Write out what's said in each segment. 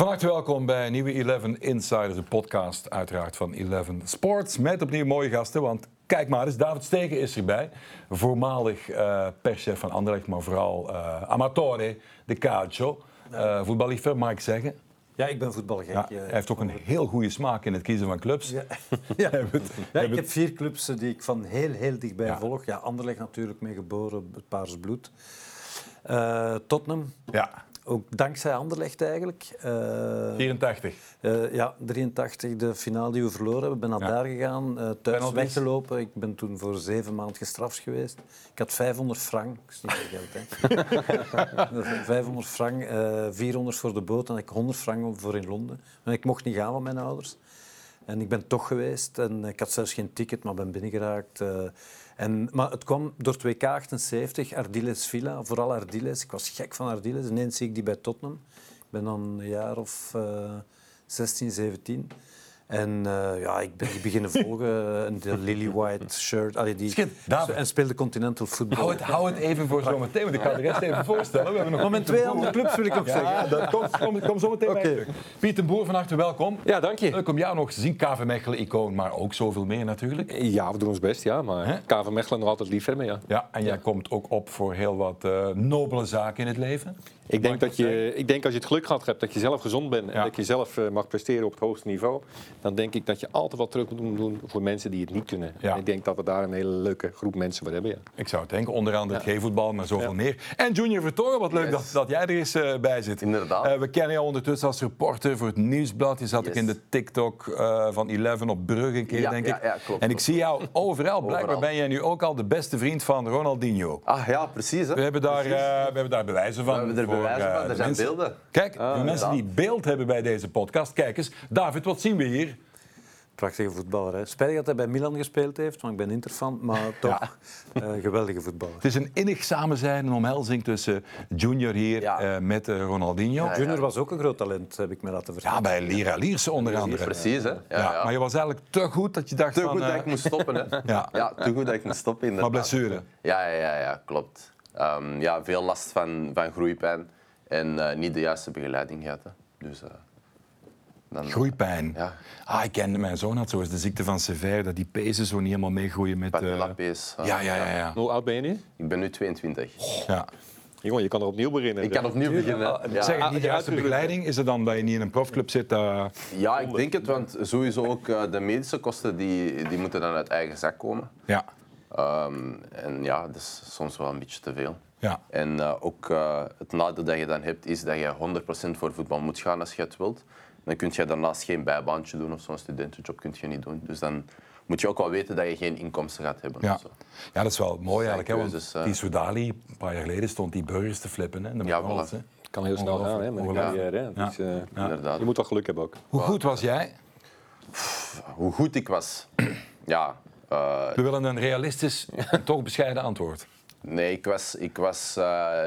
Van harte welkom bij nieuwe 11 Insiders, een podcast uiteraard van 11 Sports. Met opnieuw mooie gasten, want kijk maar eens, David Stegen is erbij. Voormalig uh, perschef van Anderlecht, maar vooral uh, amatore de calcio. Uh, voetballiefhebber, mag ik zeggen. Ja, ik ben voetbalgek. Ja, hij heeft ook een heel goede smaak in het kiezen van clubs. Ja. ja. ja ik heb vier clubs die ik van heel, heel dichtbij volg. Ja, Anderlecht natuurlijk mee geboren, het Paars bloed. Uh, Tottenham. Ja. Ook dankzij Anderlecht eigenlijk. Uh, 84. Uh, ja, 83, de finale die we verloren hebben. Ik ben naar ja. daar gegaan, uh, thuis weggelopen. Ik ben toen voor zeven maanden gestraft geweest. Ik had 500 frank, dat is niet veel geld, hè. 500 frank, 400 voor de boot en ik 100 frank voor in Londen. En ik mocht niet gaan van mijn ouders. En ik ben toch geweest en ik had zelfs geen ticket, maar ben binnengeraakt. En, maar het kwam door 2K78, Ardiles Villa, vooral Ardiles. Ik was gek van Ardiles. Ineens zie ik die bij Tottenham. Ik ben dan een jaar of uh, 16, 17. En uh, ja, ik ben die beginnen volgen. En de Lily White shirt. Allee, die, en speelde continental football. Hou het, hou het even voor zometeen, want ik kan de rest even voorstellen. We hebben nog maar mijn twee andere clubs wil ik nog zeggen. Ja, dat komt, kom, kom zo meteen okay. bij Pieter Boer, van harte welkom. Ja, dank je. Leuk om jou nog te zien. KV Mechelen-icoon, maar ook zoveel meer natuurlijk. Ja, we doen ons best, ja. Maar He? KV Mechelen nog altijd lief hebben, ja. Ja, en jij komt ook op voor heel wat uh, nobele zaken in het leven. Ik denk, dat je, ik denk als je het geluk gehad hebt dat je zelf gezond bent en dat je zelf uh, mag presteren op het hoogste niveau, dan denk ik dat je altijd wat terug moet doen voor mensen die het niet kunnen. Ja. En ik denk dat we daar een hele leuke groep mensen voor hebben. Ja. Ik zou het denken, onder andere het G-voetbal, maar zoveel meer. En Junior Vertongen, wat leuk yes. dat, dat, jij er eens uh, bij zit. Inderdaad. Uh, we kennen jou ondertussen als reporter voor het Nieuwsblad. Je zat yes. ook in de TikTok van Eleven op Brugge een keer, ja, denk ik. Ja, klopt. En ik zie jou overal. Blijkbaar ben jij nu ook al de beste vriend van Ronaldinho. Ah ja, precies. Hè. We, hebben daar, precies. we hebben daar bewijzen van. Hebben er voor, bewijzen van. Er zijn beelden. Kijk, ah, voor mensen die beeld hebben bij deze podcast, kijk eens. David, wat zien we hier? Prachtige voetballer. Hè. Spijtig dat hij bij Milan gespeeld heeft, want ik ben Interfan, maar toch ja. uh, geweldige voetballer. Het is een innig samenzijn, een omhelzing tussen Junior hier ja. uh, met uh, Ronaldinho. Ja, Junior was ook een groot talent, heb ik me laten vertellen. Ja, bij Lira Lierse onder andere. Precies, hè. Ja, Maar je was eigenlijk te goed dat je dacht te van... Te goed dat ik moest stoppen, hè. ja. ja, te goed dat ik moest stoppen, inderdaad. Maar blessure. Ja, ja, ja, ja klopt. Um, ja, veel last van, van groeipijn. En uh, niet de juiste begeleiding gehad. Hè. Dus, uh, dan, Groeipijn. Ja. Ah, ik ken, mijn zoon had zo eens de ziekte van Sever, dat die pezen zo niet helemaal meegroeien met... Uh, pees. ja, ja, ja, ja. Hoe oud ben je nu? Ik ben nu 22. Oh. Ja. Jongen, je kan er opnieuw beginnen. Ik kan opnieuw beginnen. Ja. Zeg, niet de juiste begeleiding, is het dan dat je niet in een profclub zit? Uh... Ja, ik denk het, want sowieso ook de medische kosten die, die moeten dan uit eigen zak komen. Ja. Um, en ja, dat is soms wel een beetje te veel. Ja. En uh, ook uh, het nadeel dat je dan hebt, is dat je 100% voor voetbal moet gaan als je het wilt. Dan kun je daarnaast geen bijbaantje doen of zo'n studentenjob kun je niet doen. Dus dan moet je ook wel weten dat je geen inkomsten gaat hebben. Ja, ja dat is wel mooi eigenlijk. Hè, want uh, die Soudali, een paar jaar geleden, stond die burgers te flippen. Hè, ja, voilà. Kan heel snel gaan, hè, met een carrière. Hè. Ja. Dus, ja. Je moet wel geluk hebben ook. Hoe goed was jij? Pff, hoe goed ik was? ja... We willen een realistisch en toch bescheiden antwoord. Nee, ik was, ik was uh,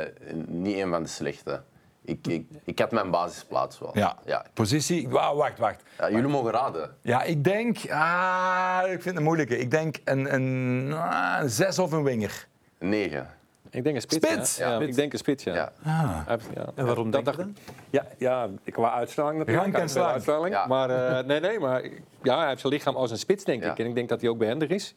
niet een van de slechte. Ik, ik, ik had mijn basisplaats wel. Ja. ja. Positie? Wow, wacht, wacht. Ja, jullie mogen raden. Ja, ik denk... Ah, ik vind het een moeilijke. Ik denk een, een, een zes of een winger. Negen. Ik denk een spits. Spits? Ja. ja. Ik denk een spits, ja. ja. Ah. ja. En waarom dat je? Ja, ja, qua uitstraling natuurlijk. Rank en. Uitstraling. Ja. Maar uh, nee, nee, maar ja, hij heeft zijn lichaam als een spits, denk ik. En ik denk dat hij ook behendig is.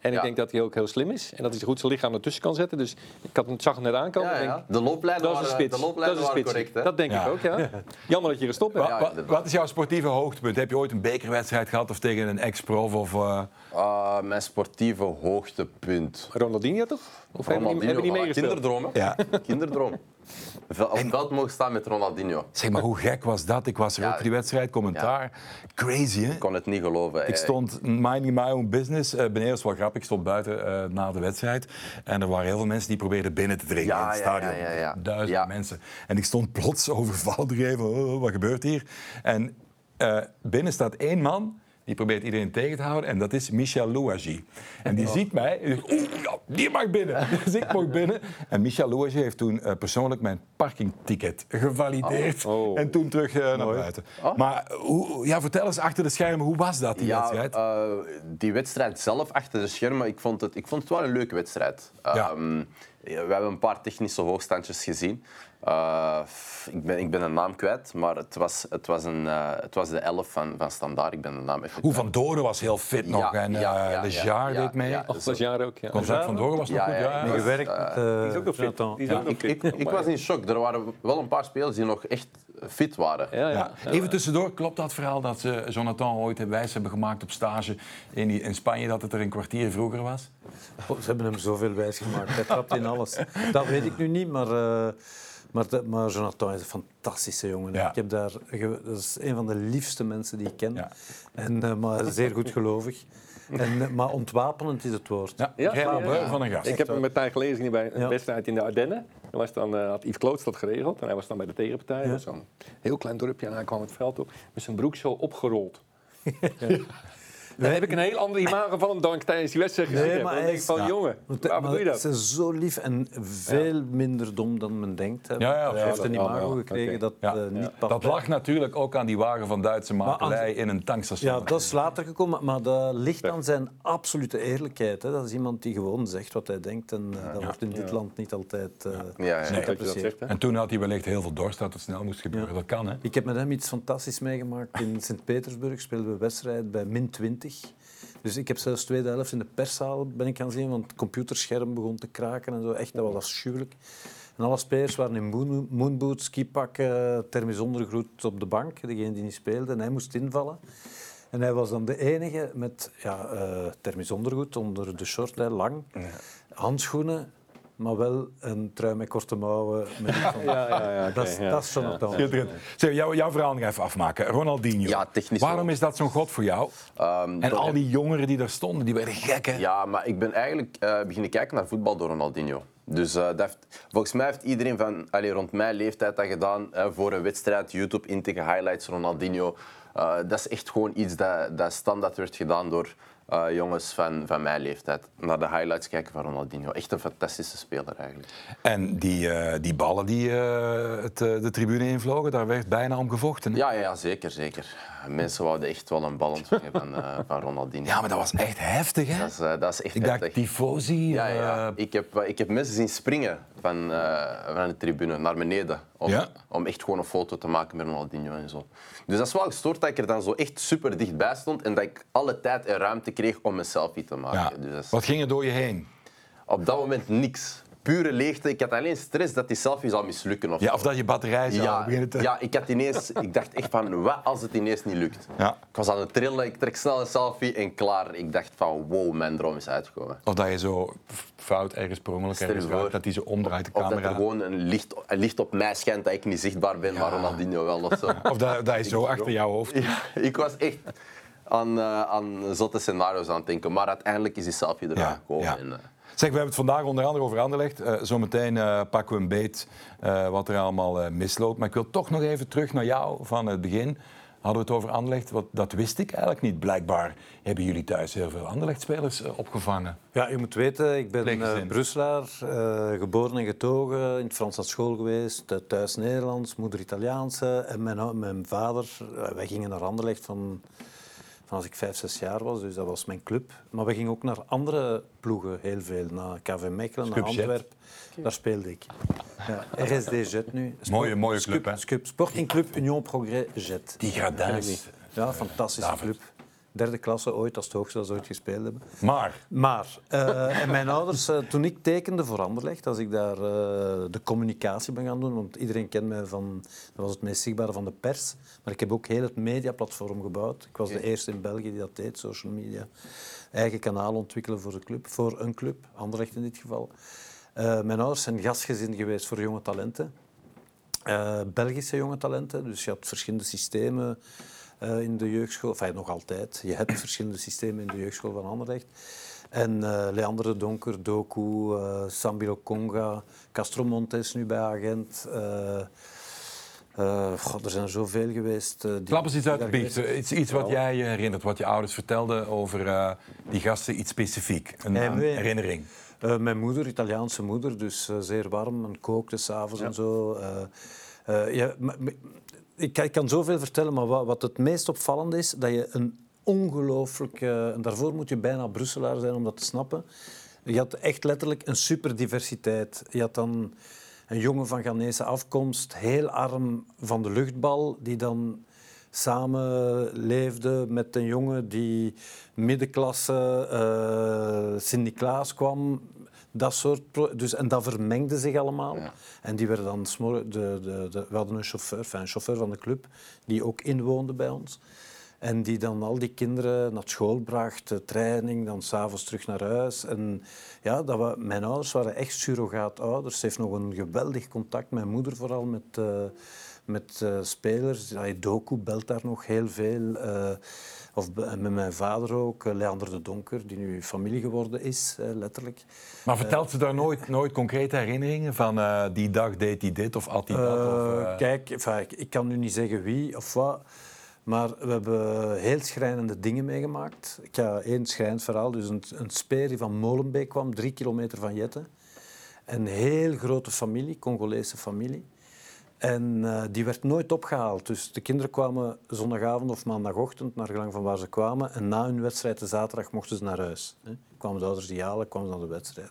En ik ja. denk dat hij ook heel slim is. En dat hij goed zijn lichaam ertussen kan zetten. Dus ik had, zag het net aankomen. Ja, ja. Denk, de looplijnen dat is een spits. De looplijnen dat is een correct. Hè? Dat denk ik ook, ja. Jammer dat je gestopt bent. Wat, wat is jouw sportieve hoogtepunt? Heb je ooit een bekerwedstrijd gehad of tegen een ex-prof? Of, uh... uh, mijn sportieve hoogtepunt. Ronaldinho toch? Of Ronaldinho, hebben die meegespeeld? Kinderdroom, hè? Ja. Kinderdroom. Op het veld mogen staan met Ronaldinho. Zeg maar, hoe gek was dat? Ik was er ook voor die wedstrijd, commentaar. Crazy, hè? Ik kon het niet geloven. Ik stond minding my own business. Uh, beneden was wel grappig. Ik stond buiten uh, na de wedstrijd. En er waren heel veel mensen die probeerden binnen te dringen ja, in het stadion. Ja, ja, ja, Duizenden mensen. En ik stond plots overvallen te geven. Oh, wat gebeurt hier? En uh, binnen staat één man die probeert iedereen tegen te houden. En dat is Michel Louagie. En die oh. ziet mij. En die, zegt, oh, die mag binnen. Dus ik mag binnen. En Michel Louagie heeft toen uh, persoonlijk mijn parkingticket gevalideerd. Oh. Oh. En toen terug uh, naar buiten. Maar hoe, ja, vertel eens achter de schermen, hoe was dat, die ja, wedstrijd? Uh, die wedstrijd zelf, achter de schermen, ik vond het, ik vond het wel een leuke wedstrijd. Ja. Um, we hebben een paar technische hoogstandjes gezien. Uh, ik, ben, ik ben de naam kwijt, maar het was, het was, een, uh, het was de elf van, van Standaard. Ik ben de naam even Hoe Van Doren was heel fit ja, nog en uh, ja, ja, Lejar deed mee. Ja, oh, Lejar ook, ja. Concept Van Doren was nog goed, ja. ja. gewerkt Die is ook nog fit. Is ook ik, ik, ik, was in shock. Er waren wel een paar spelers die nog echt fit waren. Ja, ja. Even tussendoor, klopt dat verhaal dat ze Jonathan ooit wijs hebben gemaakt op stage in, in Spanje, dat het er een kwartier vroeger was? Oh, ze hebben hem zoveel wijs gemaakt. Hij trapt in alles. Dat weet ik nu niet, maar... Maar, de, maar Jonathan is een fantastische jongen. Ik heb daar, dat is een van de liefste mensen die ik ken. Ja. En, uh, maar zeer goed gelovig. En, eh, maar ontwapenend is het woord. Ja, ja, van een gast. Ik heb hem met mij gelezen bij een wedstrijd in de Ardennen. was dan, uh, had Yves Kloots dat geregeld en hij was dan bij de tegenpartij. Dat was een heel klein dorpje en hij kwam het veld op met zijn broek zo opgerold. Dan heb ik een heel andere imago van hem dan tijdens die wedstrijd gezien. Nee, maar hij is, van, jongen, waarom doe je dat? Ze is zo lief en veel minder dom dan men denkt. Hè. Ja, ja, hij heeft een imago gekregen dat uh, niet past. Dat lag natuurlijk ook aan die wagen van Duitse makelij in een tankstation. Ja, dat is later gekomen, maar dat ligt aan zijn absolute eerlijkheid. Hè. Dat is iemand die gewoon zegt wat hij denkt en uh, dat wordt in dit land niet altijd uh, ja. En toen had hij wellicht heel veel dorst dat het snel moest gebeuren. Dat kan, hè? Ik heb met hem iets fantastisch meegemaakt. In Sint-Petersburg speelden we wedstrijd bij min 20. Dus ik heb zelfs tweede helft in de perszaal ben ik gaan zien, want het computerscherm begon te kraken en zo. Echt, dat was afschuwelijk. En alle spelers waren in moon, moonboots, skipakken, thermisch ondergoed op de bank, degene die niet speelde. En hij moest invallen. En hij was dan de enige met ja, uh, thermisch ondergoed onder de short, lang, handschoenen maar wel een trui met korte mouwen. Met ja, ja, ja, dat, dat is Zeg, jou, jouw verhaal nog even afmaken. Ronaldinho. Ja, technisch Waarom is dat zo'n god voor jou? Um, en al die jongeren die daar stonden, die werden gek, hè? Ja, maar ik ben eigenlijk uh, beginnen kijken naar voetbal door Ronaldinho. Dus uh, dat heeft, volgens mij heeft iedereen van allez, rond mijn leeftijd dat gedaan. Uh, voor een wedstrijd, YouTube in highlights Ronaldinho. Uh, dat is echt gewoon iets dat, dat standaard werd gedaan door uh, jongens van, van mijn leeftijd naar de highlights kijken van Ronaldinho. Echt een fantastische speler eigenlijk. En die, uh, die ballen die uh, het, de tribune invlogen, daar werd bijna om gevochten. Ja, ja, zeker, zeker. Mensen wouden echt wel een bal ontvangen van, van Ronaldinho. Ja, maar dat was echt heftig, hè? Dat is, dat is echt ik heftig. dacht tifosi. Ja, ja. Ik, heb, ik heb mensen zien springen van, van de tribune naar beneden. Om, ja? om echt gewoon een foto te maken met Ronaldinho en zo. Dus dat is wel gestoord dat ik er dan zo echt super dichtbij stond en dat ik alle tijd en ruimte kreeg om een selfie te maken. Ja. Dus Wat ging er door je heen? Op dat moment niks pure leegte. Ik had alleen stress dat die selfie zou mislukken. Of, ja, of dat je batterij zou ja, beginnen te... Ja, ik, had ineens, ik dacht echt van, wat als het ineens niet lukt? Ja. Ik was aan het trillen, ik trek snel een selfie en klaar. Ik dacht van, wow, mijn droom is uitgekomen. Of dat je zo fout ergens per ongeluk ergens dat hij zo omdraait de camera. Of dat er gewoon een licht, een licht op mij schijnt dat ik niet zichtbaar ben, ja. maar Ronaldinho wel. Of, zo. of dat, dat je zo achter jouw hoofd... Ja, ik was echt aan, uh, aan zotte scenario's aan het denken. Maar uiteindelijk is die selfie eruit gekomen. Ja. En, uh, Zeg, we hebben het vandaag onder andere over Anderlecht. Uh, zometeen uh, pakken we een beet uh, wat er allemaal misloopt. Maar ik wil toch nog even terug naar jou van het begin. Hadden we het over Anderlecht? Wat, dat wist ik eigenlijk niet. Blijkbaar hebben jullie thuis heel veel Anderlecht-spelers opgevangen. Ja, je moet weten, ik ben Brusselaar, geboren en getogen, in het Frans naar school geweest, thuis Nederlands, moeder Italiaanse. En mijn, mijn vader, wij gingen naar Anderlecht van van als ik vijf, zes jaar was. Dus dat was mijn club. Maar we gingen ook naar andere ploegen heel veel. Naar KV Mechelen, naar Antwerpen. Daar speelde ik. Ja, RSD Jet nu. Sport, mooie, mooie club, hè? Sporting Club Union Progrès Jet. Die gradijs. Ja, fantastische club derde klasse ooit, als het hoogste dat ze ooit gespeeld hebben. Maar? Maar. Uh, en mijn ouders, uh, toen ik tekende voor Anderlecht, als ik daar uh, de communicatie ben gaan doen, want iedereen kent mij van, dat was het meest zichtbare van de pers, maar ik heb ook heel het mediaplatform gebouwd. Ik was de eerste in België die dat deed, social media. Eigen kanaal ontwikkelen voor, de club, voor een club, Anderlecht in dit geval. mijn ouders zijn gastgezin geweest voor jonge talenten. Belgische jonge talenten, dus je had verschillende systemen uh, in de jeugdschool. Enfin, nog altijd. Je hebt verschillende systemen in de jeugdschool van Anderlecht. En uh, Leander de Donker, Doku, uh, Sambilo Conga, Castro Montes nu bij Agent. God, er zijn er zoveel geweest. Uh, Klap eens iets uit de biecht. Iets, iets wat jij je herinnert, wat je ouders vertelden over die gasten, iets specifiek. Een, een herinnering. Uh, mijn moeder, Italiaanse moeder, dus uh, zeer warm en kookte s'avonds ja. en zo. Uh, ja, ik, kan zoveel vertellen, maar wat, het meest opvallende is, dat je een ongelooflijk... en daarvoor moet je bijna Brusselaar zijn om dat te snappen. Je had echt letterlijk een superdiversiteit. Je had dan een jongen van Ghanese afkomst, heel arm van de luchtbal, die dan samen leefde met een jongen die middenklasse uh, Sint-Niklaas kwam. Dat soort dus, en dat vermengde zich allemaal. En die werden dan de, de, de, we hadden een chauffeur, enfin, een chauffeur van de club die ook inwoonde bij ons. En die dan al die kinderen naar school bracht, de training, dan s'avonds terug naar huis. En ja, dat we, mijn ouders waren echt surrogaatouders. Ze heeft nog een geweldig contact, mijn moeder vooral, met, uh, met uh, spelers. Doku belt daar nog heel veel. Uh, of met mijn vader ook, Leander de Donker, die nu familie geworden is, letterlijk. Maar vertelt ze daar nooit, nooit concrete herinneringen van die dag deed hij dit of had hij dat? Of, Kijk, ik kan nu niet zeggen wie of wat. Maar we hebben heel schrijnende dingen meegemaakt. Ik ga één schrijnend verhaal. Dus een, een speer die van Molenbeek kwam, drie kilometer van Jette. Een heel grote familie, Congolese familie. En uh, die werd nooit opgehaald. Dus de kinderen kwamen zondagavond of maandagochtend, naar gelang van waar ze kwamen. En na hun wedstrijd, de zaterdag, mochten ze naar huis. Hè. Kwamen de ouders die halen, kwamen ze naar de wedstrijd.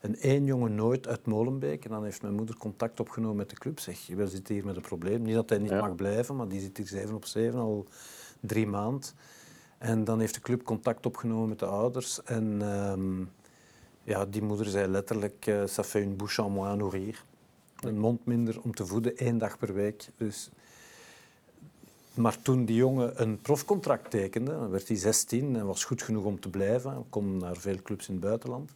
En één jongen nooit uit Molenbeek. En dan heeft mijn moeder contact opgenomen met de club. Zeg, we zitten hier met een probleem. Niet dat hij niet mag blijven, maar die zit hier zeven op zeven al drie maanden. En dan heeft de club contact opgenomen met de ouders. En ehm, ja, die moeder zei letterlijk, uh, ça fait une bouche en moins nourrir. Een mond minder om te voeden, één dag per week. Dus... Maar toen die jongen een profcontract tekende, werd hij 16 en was goed genoeg om te blijven. Kon naar veel clubs in het buitenland.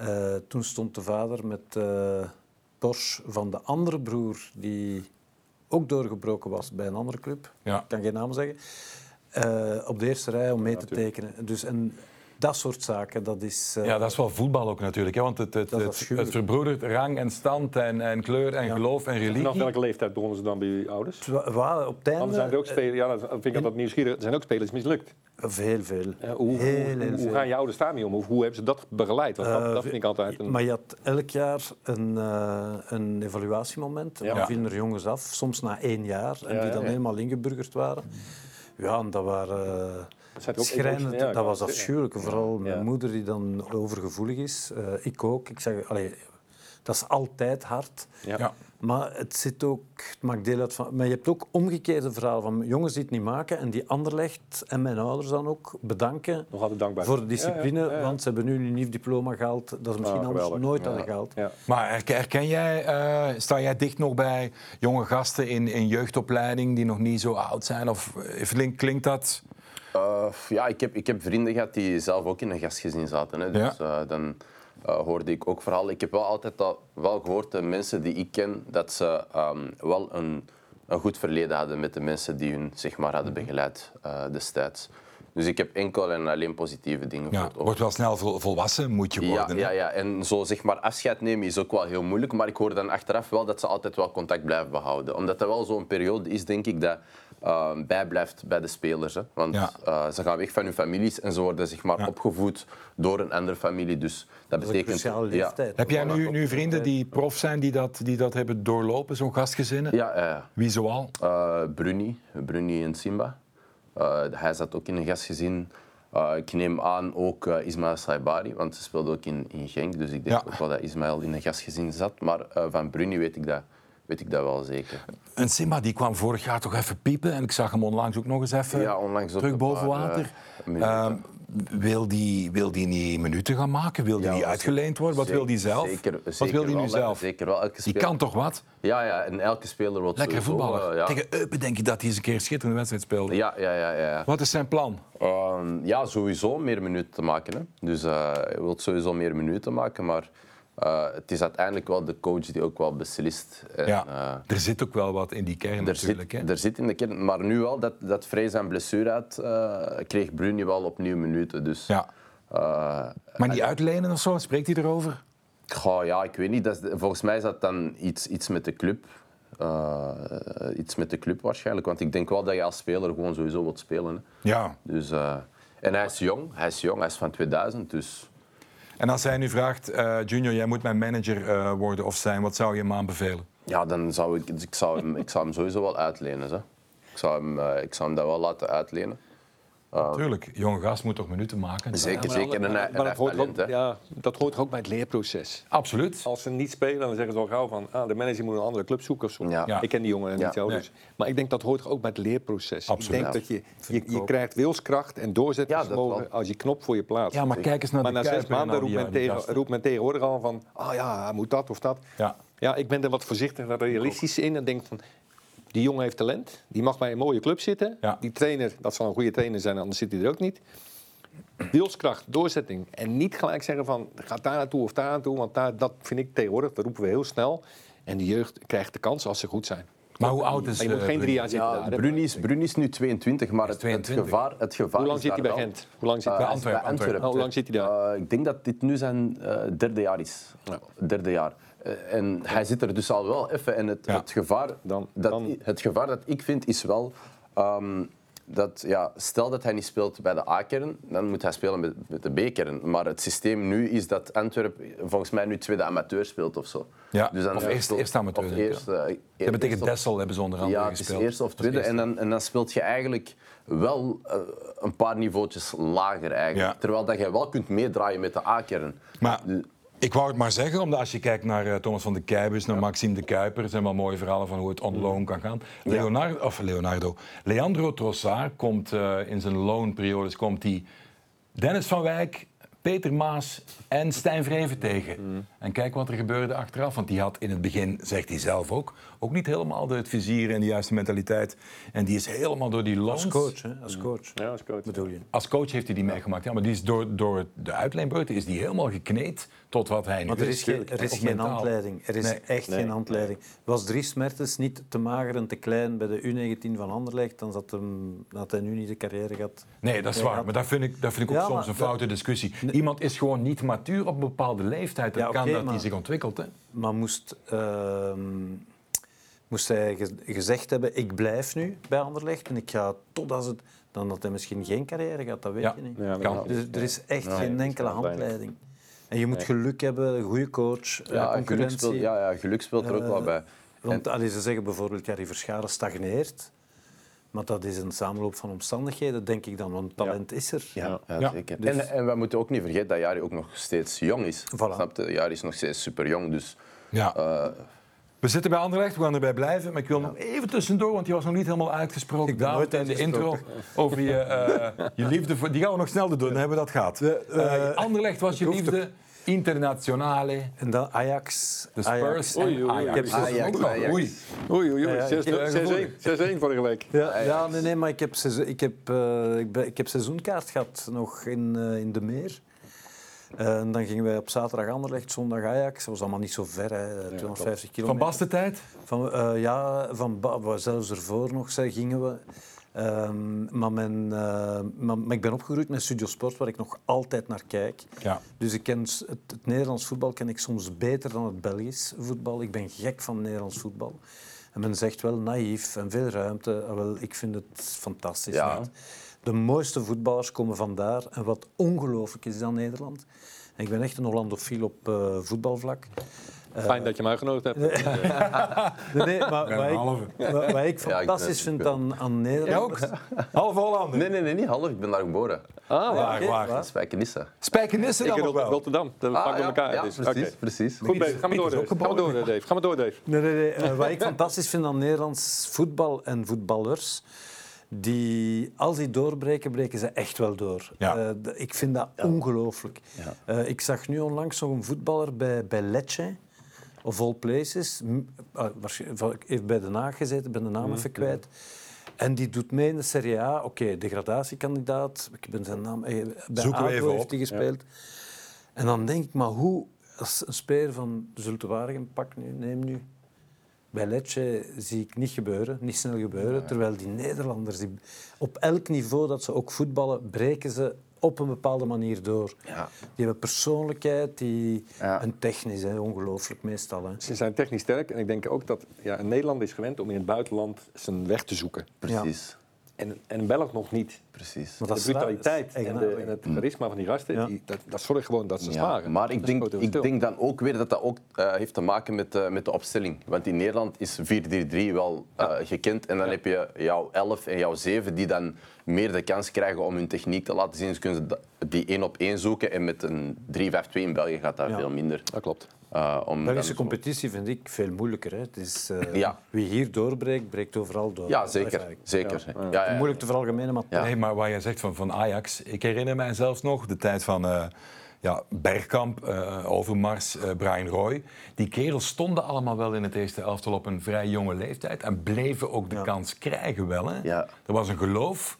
Uh, toen stond de vader met uh, Porsche van de andere broer, die ook doorgebroken was bij een andere club. Ja. Ik kan geen naam zeggen. Uh, op de eerste rij om mee te tekenen. Dus, en dat soort zaken, dat is... Uh, ja, dat is wel voetbal ook natuurlijk. Hè? Want het, het, het, het, verbroedert rang en stand en, en kleur en ja. geloof en religie. Vanaf welke leeftijd begonnen ze dan bij uw ouders? Waar, op het einde... zijn er ook spelers, ja, dan vind ik dat, dat nieuwsgierig. Er zijn ook spelers mislukt. Heel veel. Ja, hoe, heel, heel hoe, gaan je ouders daarmee om? Of hoe hebben ze dat begeleid? Want dat, uh, dat vind ik altijd een... Maar je had elk jaar een, uh, een evaluatiemoment. En dan ja. vielen er jongens af, soms na één jaar. En die dan helemaal ingeburgerd waren. Ja, en dat waren... Schrijnend, dat was afschuwelijk. Vooral mijn moeder die dan overgevoelig is. Uh, ik ook. Ik zeg, allee, dat is altijd hard. Ja. Maar het zit ook, het maakt deel uit van. Maar je hebt ook omgekeerde verhalen van jongens die het niet maken en die Anderlecht en mijn ouders dan ook bedanken Nog altijd dankbaar. voor de discipline, want ze hebben nu een nieuw diploma gehaald dat ze misschien ah, anders nooit hadden gehaald. Maar herken jij, uh, sta jij dicht nog bij jonge gasten in, in jeugdopleiding die nog niet zo oud zijn? Of klinkt dat? Uh, ja, ik heb, ik heb vrienden gehad die zelf ook in een gastgezin zaten. Hè. Dus uh, dan uh, hoorde ik ook verhalen. Ik heb wel altijd al, wel gehoord, de mensen die ik ken, dat ze um, wel een, een goed verleden hadden met de mensen die hun zeg maar, hadden begeleid destijds. Dus ik heb enkel en alleen positieve dingen ja, gehoord. Wordt wel snel volwassen, moet je worden. Ja, ja, ja, en zo zeg maar afscheid nemen is ook wel heel moeilijk. Maar ik hoor dan achteraf wel dat ze altijd wel contact blijven behouden. Omdat dat wel zo'n periode is, denk ik, dat uh, bijblijft bij de spelers. Hè. Want uh, ze gaan weg van hun families en ze worden zeg maar, opgevoed door een andere familie. Dus dat, dat betekent... Ja. Heb jij nu, nu vrienden die prof zijn die dat, die dat hebben doorlopen, zo'n gastgezinnen? Ja, ja. Wie zoal? Uh, Bruni, Bruni en Simba. Uh, hij zat ook in een gastgezin. Uh, ik neem aan ook uh, Ismaël Saibari, want ze speelde ook in, in Genk. Dus ik denk ook wel dat Ismaël in een gastgezin zat. Maar van Bruni weet ik dat weet ik dat wel zeker. En Simba die kwam vorig jaar toch even piepen en ik zag hem onlangs ook nog eens even ja, onlangs terug boven water. Uh, wil die, wil die niet minuten gaan maken? Wil die niet uitgeleend worden? Wat wil die zelf? Zeker, wat wil die nu zelf? Zeker wel. Elke speler... Die kan toch wat? Ja, ja, en elke speler wil Lekker voetballer. Uh, ja. Tegen Eupen denk je dat hij eens een keer een schitterende wedstrijd speelde. Ja, ja, ja, ja. Wat is zijn plan? Uh, ja, sowieso meer minuten te maken. Hè. Dus uh, hij wil sowieso meer minuten maken, maar uh, het is uiteindelijk wel de coach die ook wel beslist. En, ja, uh, er zit ook wel wat in die kern natuurlijk. Zit, hè? Er zit in de kern, maar nu wel, dat, dat vrees en blessure had, uh, kreeg Bruni wel opnieuw minuten. Dus, ja. maar die uitlenen of zo, spreekt hij erover? Goh, ja, ik weet niet. Dat is, volgens mij is dat dan iets, iets met de club. iets met de club waarschijnlijk. Want ik denk wel dat je als speler gewoon sowieso wilt spelen. Hè. Ja. Dus, en hij is jong, hij is jong, hij is van 2000, dus... En als hij nu vraagt, uh, Junior, jij moet mijn manager uh, worden of zijn, wat zou je hem aanbevelen? Ja, dan zou ik, ik, zou hem, ik zou hem sowieso wel uitlenen. Ik, zou hem, uh, ik zou hem dat wel laten uitlenen. Tuurlijk, jonge gast moet toch minuten maken. Zeker, zeker. En, en heeft dat, hoort ook, hè. ja, dat hoort ook bij het leerproces. Absoluut. Als ze niet spelen, dan zeggen ze al gauw van... Ah, de manager moet een andere club zoeken of zo. Ja. Ja. Ik ken die jongen Ja. niet zo. Nee. Dus. Maar ik denk dat hoort ook bij het leerproces. Absoluut. Ik denk Ja. dat je, je, je krijgt wilskracht en doorzettingsvermogen als je knop voor je plaats. Ja, maar kijk eens naar maar de na zes en maanden al roept men, tegen, roept men tegenwoordig al van... Ah ja, hij moet dat of dat. Ja. Ja, ik ben er wat voorzichtig realistisch in en denk van... Die jongen heeft talent, die mag bij een mooie club zitten. Ja. Die trainer, dat zal een goede trainer zijn, anders zit hij er ook niet. Wilskracht, doorzetting. En niet gelijk zeggen van, ga daar naartoe of daar naartoe. Want daar, dat vind ik tegenwoordig, dat roepen we heel snel. En de jeugd krijgt de kans als ze goed zijn. Maar hoe oud is je moet eh, geen drie jaar zitten Ja. Bruni is, Bruni is nu 22, maar het, het 22. gevaar, het gevaar Hoe lang is zit hij daar bij wel. Gent? Hoe lang zit Eh, hij Bij is Antwerpen, Antwerpen. Hoe lang zit hij daar? Eh, ik denk dat dit nu zijn eh, derde jaar is. Ja. Derde jaar. Eh, en hij zit er dus al wel even. En het, Ja. het, gevaar, Dan- dat, dan- het gevaar dat ik vind is wel... ehm, dat, ja, stel dat hij niet speelt bij de A-kern, dan moet hij spelen met, met de B-kern. Maar het systeem nu is dat Antwerp volgens mij nu tweede amateur speelt of zo. Ja, dan of eerst- speelt- eerste amateur, Of eh, Ze hebben tegen of- Dessel hebben ze onder andere ja, het is gespeeld. eerste of Dat is tweede. En dan, en dan speelt je eigenlijk wel eh, een paar niveautjes lager eigenlijk. Ja. Terwijl dat je wel kunt meedraaien met de A-kern. Maar ik wou het maar zeggen, omdat als je kijkt naar eh, Thomas van de Keibus, naar Maxime de Kuiper, er zijn wel mooie verhalen van hoe het on loan kan gaan. Leonardo, of Leonardo, Leandro Trossard komt eh, in zijn loonperiodes komt hij Dennis van Wijk, Peter Maas en Stijn Vreven tegen. En kijk wat er gebeurde achteraf, want die had in het begin, zegt hij zelf ook, ook niet helemaal de, het vizier en de juiste mentaliteit. En die is helemaal door die loans... Als coach, hè? Als coach. Ja, als coach. Bedoel je? Als coach heeft hij die meegemaakt, ja, maar die is door, door de uitleenbeurten is die helemaal gekneed tot wat hij nu Maar er is geen, er is geen mentaal. handleiding. Er is Nee. echt geen handleiding. Was Dries Mertens niet te mager en te klein bij de U19 van Anderlecht, dan zat hem, dan had hij nu niet de carrière gehad. Nee, dat is waar. Maar dat vind ik, dat vind ik ook Ja, soms een dat- foute discussie. Iemand is gewoon niet matuur op een bepaalde leeftijd. Ja, kan dat hij maar- zich ontwikkelt. Hè? Maar moest, ehm, moest hij ge- gezegd hebben, ik blijf nu bij Anderlecht en ik ga totdat het... Dan had hij misschien geen carrière gehad, dat weet Ja. je niet. Ja, Kan. Dus er is echt Ja, geen enkele handleiding. En je moet geluk hebben, een goede coach, eh, ja, geluk concurrentie. speelt, ja, ja, geluk speelt er ook wel Eh, bij. Want allee, ze zeggen bijvoorbeeld, Gary Verscharen stagneert. Maar dat is een samenloop van omstandigheden, denk ik dan. Want talent is er. Ja, ja, Ja. zeker. Dus- En, en we moeten ook niet vergeten dat Jari ook nog steeds jong is. Voilà. Snap je? Jari is nog steeds super jong. Dus Ja. eh, We zitten bij Anderlecht, we gaan erbij blijven. Maar ik wil nog even tussendoor, want die was nog niet helemaal uitgesproken. Ik David, nooit in de intro over je, eh, je liefde voor... Die gaan we nog snel doen, dan hebben we dat gehad. Eh, Anderlecht was je liefde internationale. En dan Ajax. De Ajax. Spurs en Oei, oei, oei. Ajax. Ajax, Ajax. Oei. Oei, oei, oei. ja, 6 ik heb- 6-1 6-1 vorige week. Ja, ja, nee, nee, maar ik heb, ik, heb, eh, ik, ben, ik heb seizoenkaart gehad nog in, eh, in de meer. Eh, en dan gingen wij op zaterdag Anderlecht, zondag Ajax. Dat was allemaal niet zo ver, hè, 250 Van kilometer. Bas de tijd? Van, eh, ja, van Ba- zelfs ervoor nog zei, gingen we. Ehm, maar, mijn, eh, maar, maar ik ben opgegroeid met Studio Sport, waar ik nog altijd naar kijk. Ja. Dus ik ken het, het Nederlands voetbal ken ik soms beter dan het Belgisch voetbal. Ik ben gek van Nederlands voetbal. En men zegt wel naïef en veel ruimte. Ah, Wel, ik vind het fantastisch. Ja. net. De mooiste voetballers komen vandaar. En wat ongelooflijk is dan Nederland. En ik ben echt een Hollandofiel op eh, voetbalvlak. Fijn dat je me uitgenodigd hebt. Nee, nee, maar wat ik, halve. wat, wat ik Ja, ik fantastisch vind aan, aan Nederland... Jij ook? Half Hollander. nee, nee, nee, niet half. Ik ben daar geboren. Ah, Waar, oké, waar? waar? Spijkenisse. Spijkenissen Ik dan nog wel. Rotterdam. Dat Ah, ja, elkaar. ja, dus. precies, Oké. precies. Goed, Dave. Ga maar door, Dave. Ga maar door. Dave. Ga maar door, Dave. Nee, nee, nee. Eh, wat ik fantastisch vind aan Nederlands voetbal en voetballers, die, als die doorbreken, breken ze echt wel door. Ja. Eh, ik vind dat ongelooflijk. Ja. Eh, ik zag nu onlangs nog een voetballer bij, bij Lecce, of all places. M- ah, heb bij Den Haag gezeten, ben de naam even kwijt. En die doet mee in de Serie A. Oké, degradatiekandidaat. Ik ben zijn naam... eh, Bij Zoeken we even heeft hij gespeeld. En dan denk ik, maar hoe... Als een speler van Zulte Waregem, pak nu, neem nu. Bij Lecce zie ik niet gebeuren, niet snel gebeuren. Terwijl die Nederlanders, die, op elk niveau dat ze ook voetballen, breken ze op een bepaalde manier door. Ja. Die hebben persoonlijkheid, die, Ja. en technisch, hè, ongelooflijk meestal. Hè. Ze zijn technisch sterk en ik denk ook dat ja, een Nederlander is gewend om in het buitenland zijn weg te zoeken. Precies. En, en een Belg nog niet. Precies. de brutaliteit en, de, en, het charisma van die gasten, die, dat, dat zorgt gewoon dat ze ja, slagen. Maar ik denk, ik denk dan ook weer dat dat ook uh, heeft te maken met, uh, met de opstelling. Want in Nederland is 4-3-3 wel uh, gekend. En dan heb je jouw 11 en jouw 7 die dan meer de kans krijgen om hun techniek te laten zien. Dus kunnen ze die één op één zoeken. En met een 3-5-2 in België gaat dat veel minder. Dat klopt. Uh, om Belgische competitie vind ik veel moeilijker. Hè. Het is, uh, ja. Wie hier doorbreekt, breekt overal door. Ja, zeker. zeker. Ja. Ja, Moeilijk te veralgemenen, maar... Nee, maar wat je zegt van, van Ajax... Ik herinner mij zelfs nog de tijd van... Uh, ja, Bergkamp, Overmars, Brian Roy. Die kerels stonden allemaal wel in het eerste elftal op een vrij jonge leeftijd en bleven ook de kans krijgen wel. Hè? Er was een geloof.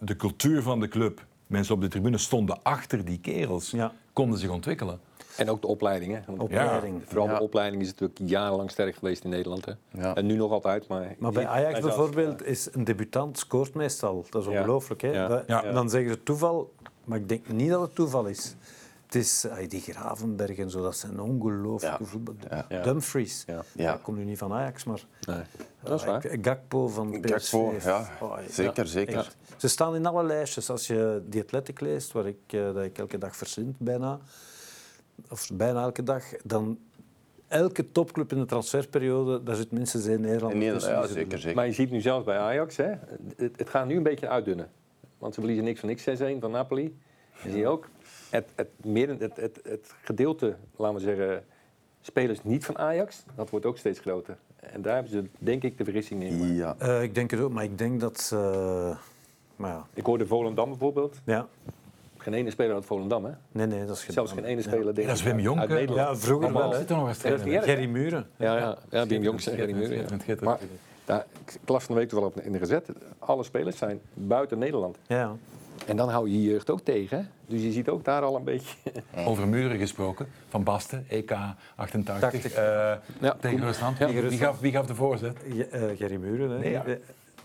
de cultuur van de club, mensen op de tribune stonden achter die kerels, konden zich ontwikkelen. En ook de opleiding. Hè? Opleiding. Vooral de opleiding is natuurlijk jarenlang sterk geweest in Nederland. Hè? En nu nog altijd. Maar, maar bij Ajax bijvoorbeeld is een debutant scoort meestal. Dat is ongelooflijk. Hè? Dan zeggen ze toeval, maar ik denk niet dat het toeval is. Het is die Gravenberg en zo, dat zijn ongelooflijke ja. voetballers. Dumfries, ja. dat komt nu niet van Ajax, maar nee. dat is waar. Gakpo van PSV. Gakpo, ja. Oh, zeker, zeker. Ze staan in alle lijstjes. Als je die Athletic leest, waar ik, uh, dat ik elke dag verzint bijna, of bijna elke dag, dan elke topclub in de transferperiode, daar zit minstens één Nederland in. Ja, zeker, zeker. Maar je ziet nu zelfs bij Ajax, hè, het, het gaat nu een beetje uitdunnen. Want ze verliezen niks van niks 6-1 van Napoli. Je ziet ook, het, het, meer, het, het, het gedeelte, laten we zeggen, spelers niet van Ajax, dat wordt ook steeds groter. En daar hebben ze denk ik de vergissing in. Ja. Uh, ik denk het ook, maar ik denk dat... Uh, maar ja. Ik hoorde Volendam bijvoorbeeld. Ja. Geen ene speler uit Volendam, hè? Nee, nee, dat is geen Zelfs geen ene speler. Ja. Dat is Wim Jonk. Ja, vroeger wel. Zit er nog eens Gerry Muren. Ja, ja, ja Wim Jonk en Gerry Muren. Maar daar, ik las van de week wel op in de gezet. Alle spelers zijn buiten Nederland. Ja. En dan hou je je jeugd ook tegen. Dus je ziet ook daar al een beetje... Over muren gesproken. Van Basten, EK 88. Uh, ja, tegen Rusland. Ja. Wie, gaf, wie gaf de voorzet? Ja, uh, Gerry Muren. Hè? Nee,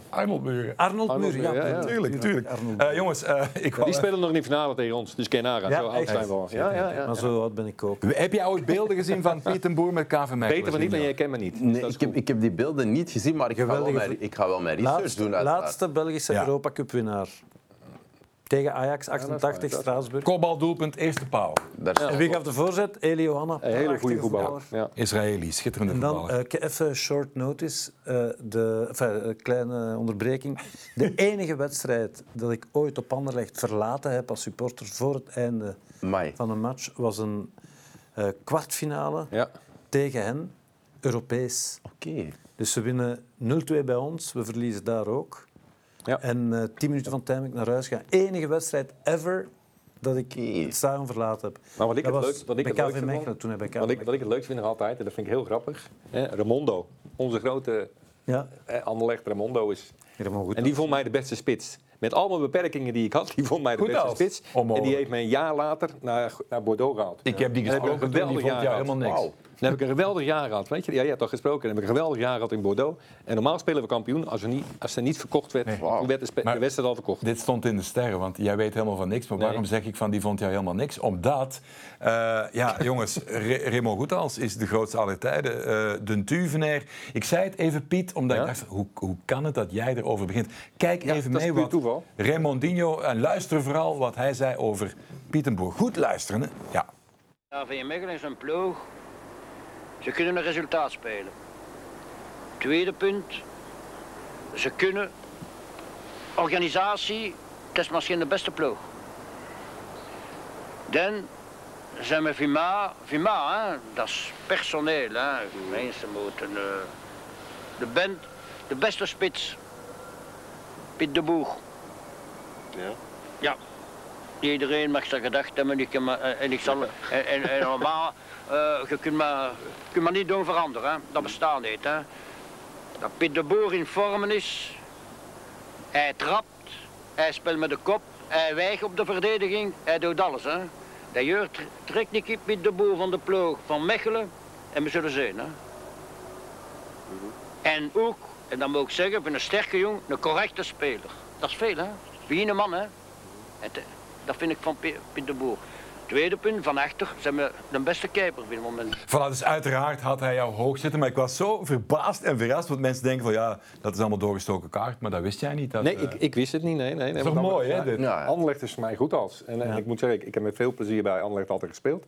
Arnold Muren. Arnold, Muren, ja. ja, tuurlijk. tuurlijk. Uh, jongens, uh, ik Die spelen nog niet finale tegen ons, dus ken nagaan. zo oud zijn we al. Ja, ja, ja, maar zo oud ben ik ook. Heb jij ooit beelden gezien van Pieter Boer met KV Mechelen? Beter maar niet, en jij kent me niet. Nee, ik, heb, ik heb die beelden niet gezien, maar ik ga wel mijn, ik ga wel mijn research laatste, doen. Laatste Belgische Europa Cup winnaar. Tegen Ajax 88 Straatsburg. Kopbaldoelpunt, eerste paal. En wie gaf de voorzet? Eli Johanna. Een hele goede voetballer. Ja. Israëli, schitterende en dan, voetballer. Uh, even short notice, uh, de, enfin, kleine onderbreking. De enige wedstrijd dat ik ooit op Anderlecht verlaten heb als supporter voor het einde Mai. van een match was een uh, kwartfinale ja. tegen hen, Europees. Oké. Dus ze winnen 0-2 bij ons, we verliezen daar ook. Ja. En uh, tien minuten van tijd ik naar huis ga. Enige wedstrijd ever dat ik het stadion verlaten heb. Maar wat ik het leuk, wat ik het leuk vind, toen heb ik wat, ik, wat ik het leukste vind nog altijd, en dat vind ik heel grappig, hè, Ramondo, onze grote ja. eh, Anderlecht Ramondo is... en die vond mij de beste spits. Met al mijn beperkingen die ik had, die vond mij de beste spits. En die heeft mij een jaar later naar, naar Bordeaux gehaald. Ik heb die gesproken, die vond jou helemaal niks. Wow. Dan heb ik een geweldig jaar gehad. Weet je? Ja, je hebt al gesproken. Dan heb ik een geweldig jaar gehad in Bordeaux. En normaal spelen we kampioen als er niet, als er niet verkocht werd. Nee. werd de, de wedstrijd al verkocht. Dit stond in de sterren, want jij weet helemaal van niks. Maar waarom zeg ik van die vond jou helemaal niks? Omdat, uh, ja jongens, Raymond Goethals is de grootste aller tijden. Uh, de Tuvenair. Ik zei het even Piet, omdat ja? ik dacht, hoe, hoe kan het dat jij erover begint? Kijk ja, even mee wat toeval. Raymondinho, en luister vooral wat hij zei over Pietenboer. Goed luisteren, hè? Ja. Ja, Mechelen is een ploeg ze kunnen een resultaat spelen. Tweede punt, ze kunnen organisatie, het is misschien de beste ploeg. Dan zijn we Vima, Vima hè? dat is personeel. Hè? Mensen moeten uh, de band, de beste spits, Piet de Boer. Ja. Ja. Iedereen mag zijn gedacht hebben eh, en ik, zal, en, en, en normaal uh, je kunt maar, kunt maar niet doen veranderen. Hè. Dat bestaat niet. Hè. Dat Piet de Boer in vormen is. Hij trapt. Hij speelt met de kop. Hij wijgt op de verdediging. Hij doet alles. Hè. Dat jeurt trekt niet Piet de Boer van de ploeg van Mechelen. En we zullen zien. Hè. En ook, en dan moet ik zeggen, van een sterke jong, een correcte speler. Dat is veel, hè. Wie een man, hè. Dat vind ik van Piet de Boer. Tweede punt, van achter zijn we de beste keeper op dit moment. Voilà, dus uiteraard had hij jou hoog zitten, maar ik was zo verbaasd en verrast, want mensen denken van ja, dat is allemaal doorgestoken kaart, maar dat wist jij niet. Dat, Nee, eh, ik, ik wist het niet. Nee, nee, nee, is toch mooi, hè, ja, dit? Ja. Anderlecht is voor mij goed als. En, en ik moet zeggen, ik, ik heb met veel plezier bij Anderlecht altijd gespeeld.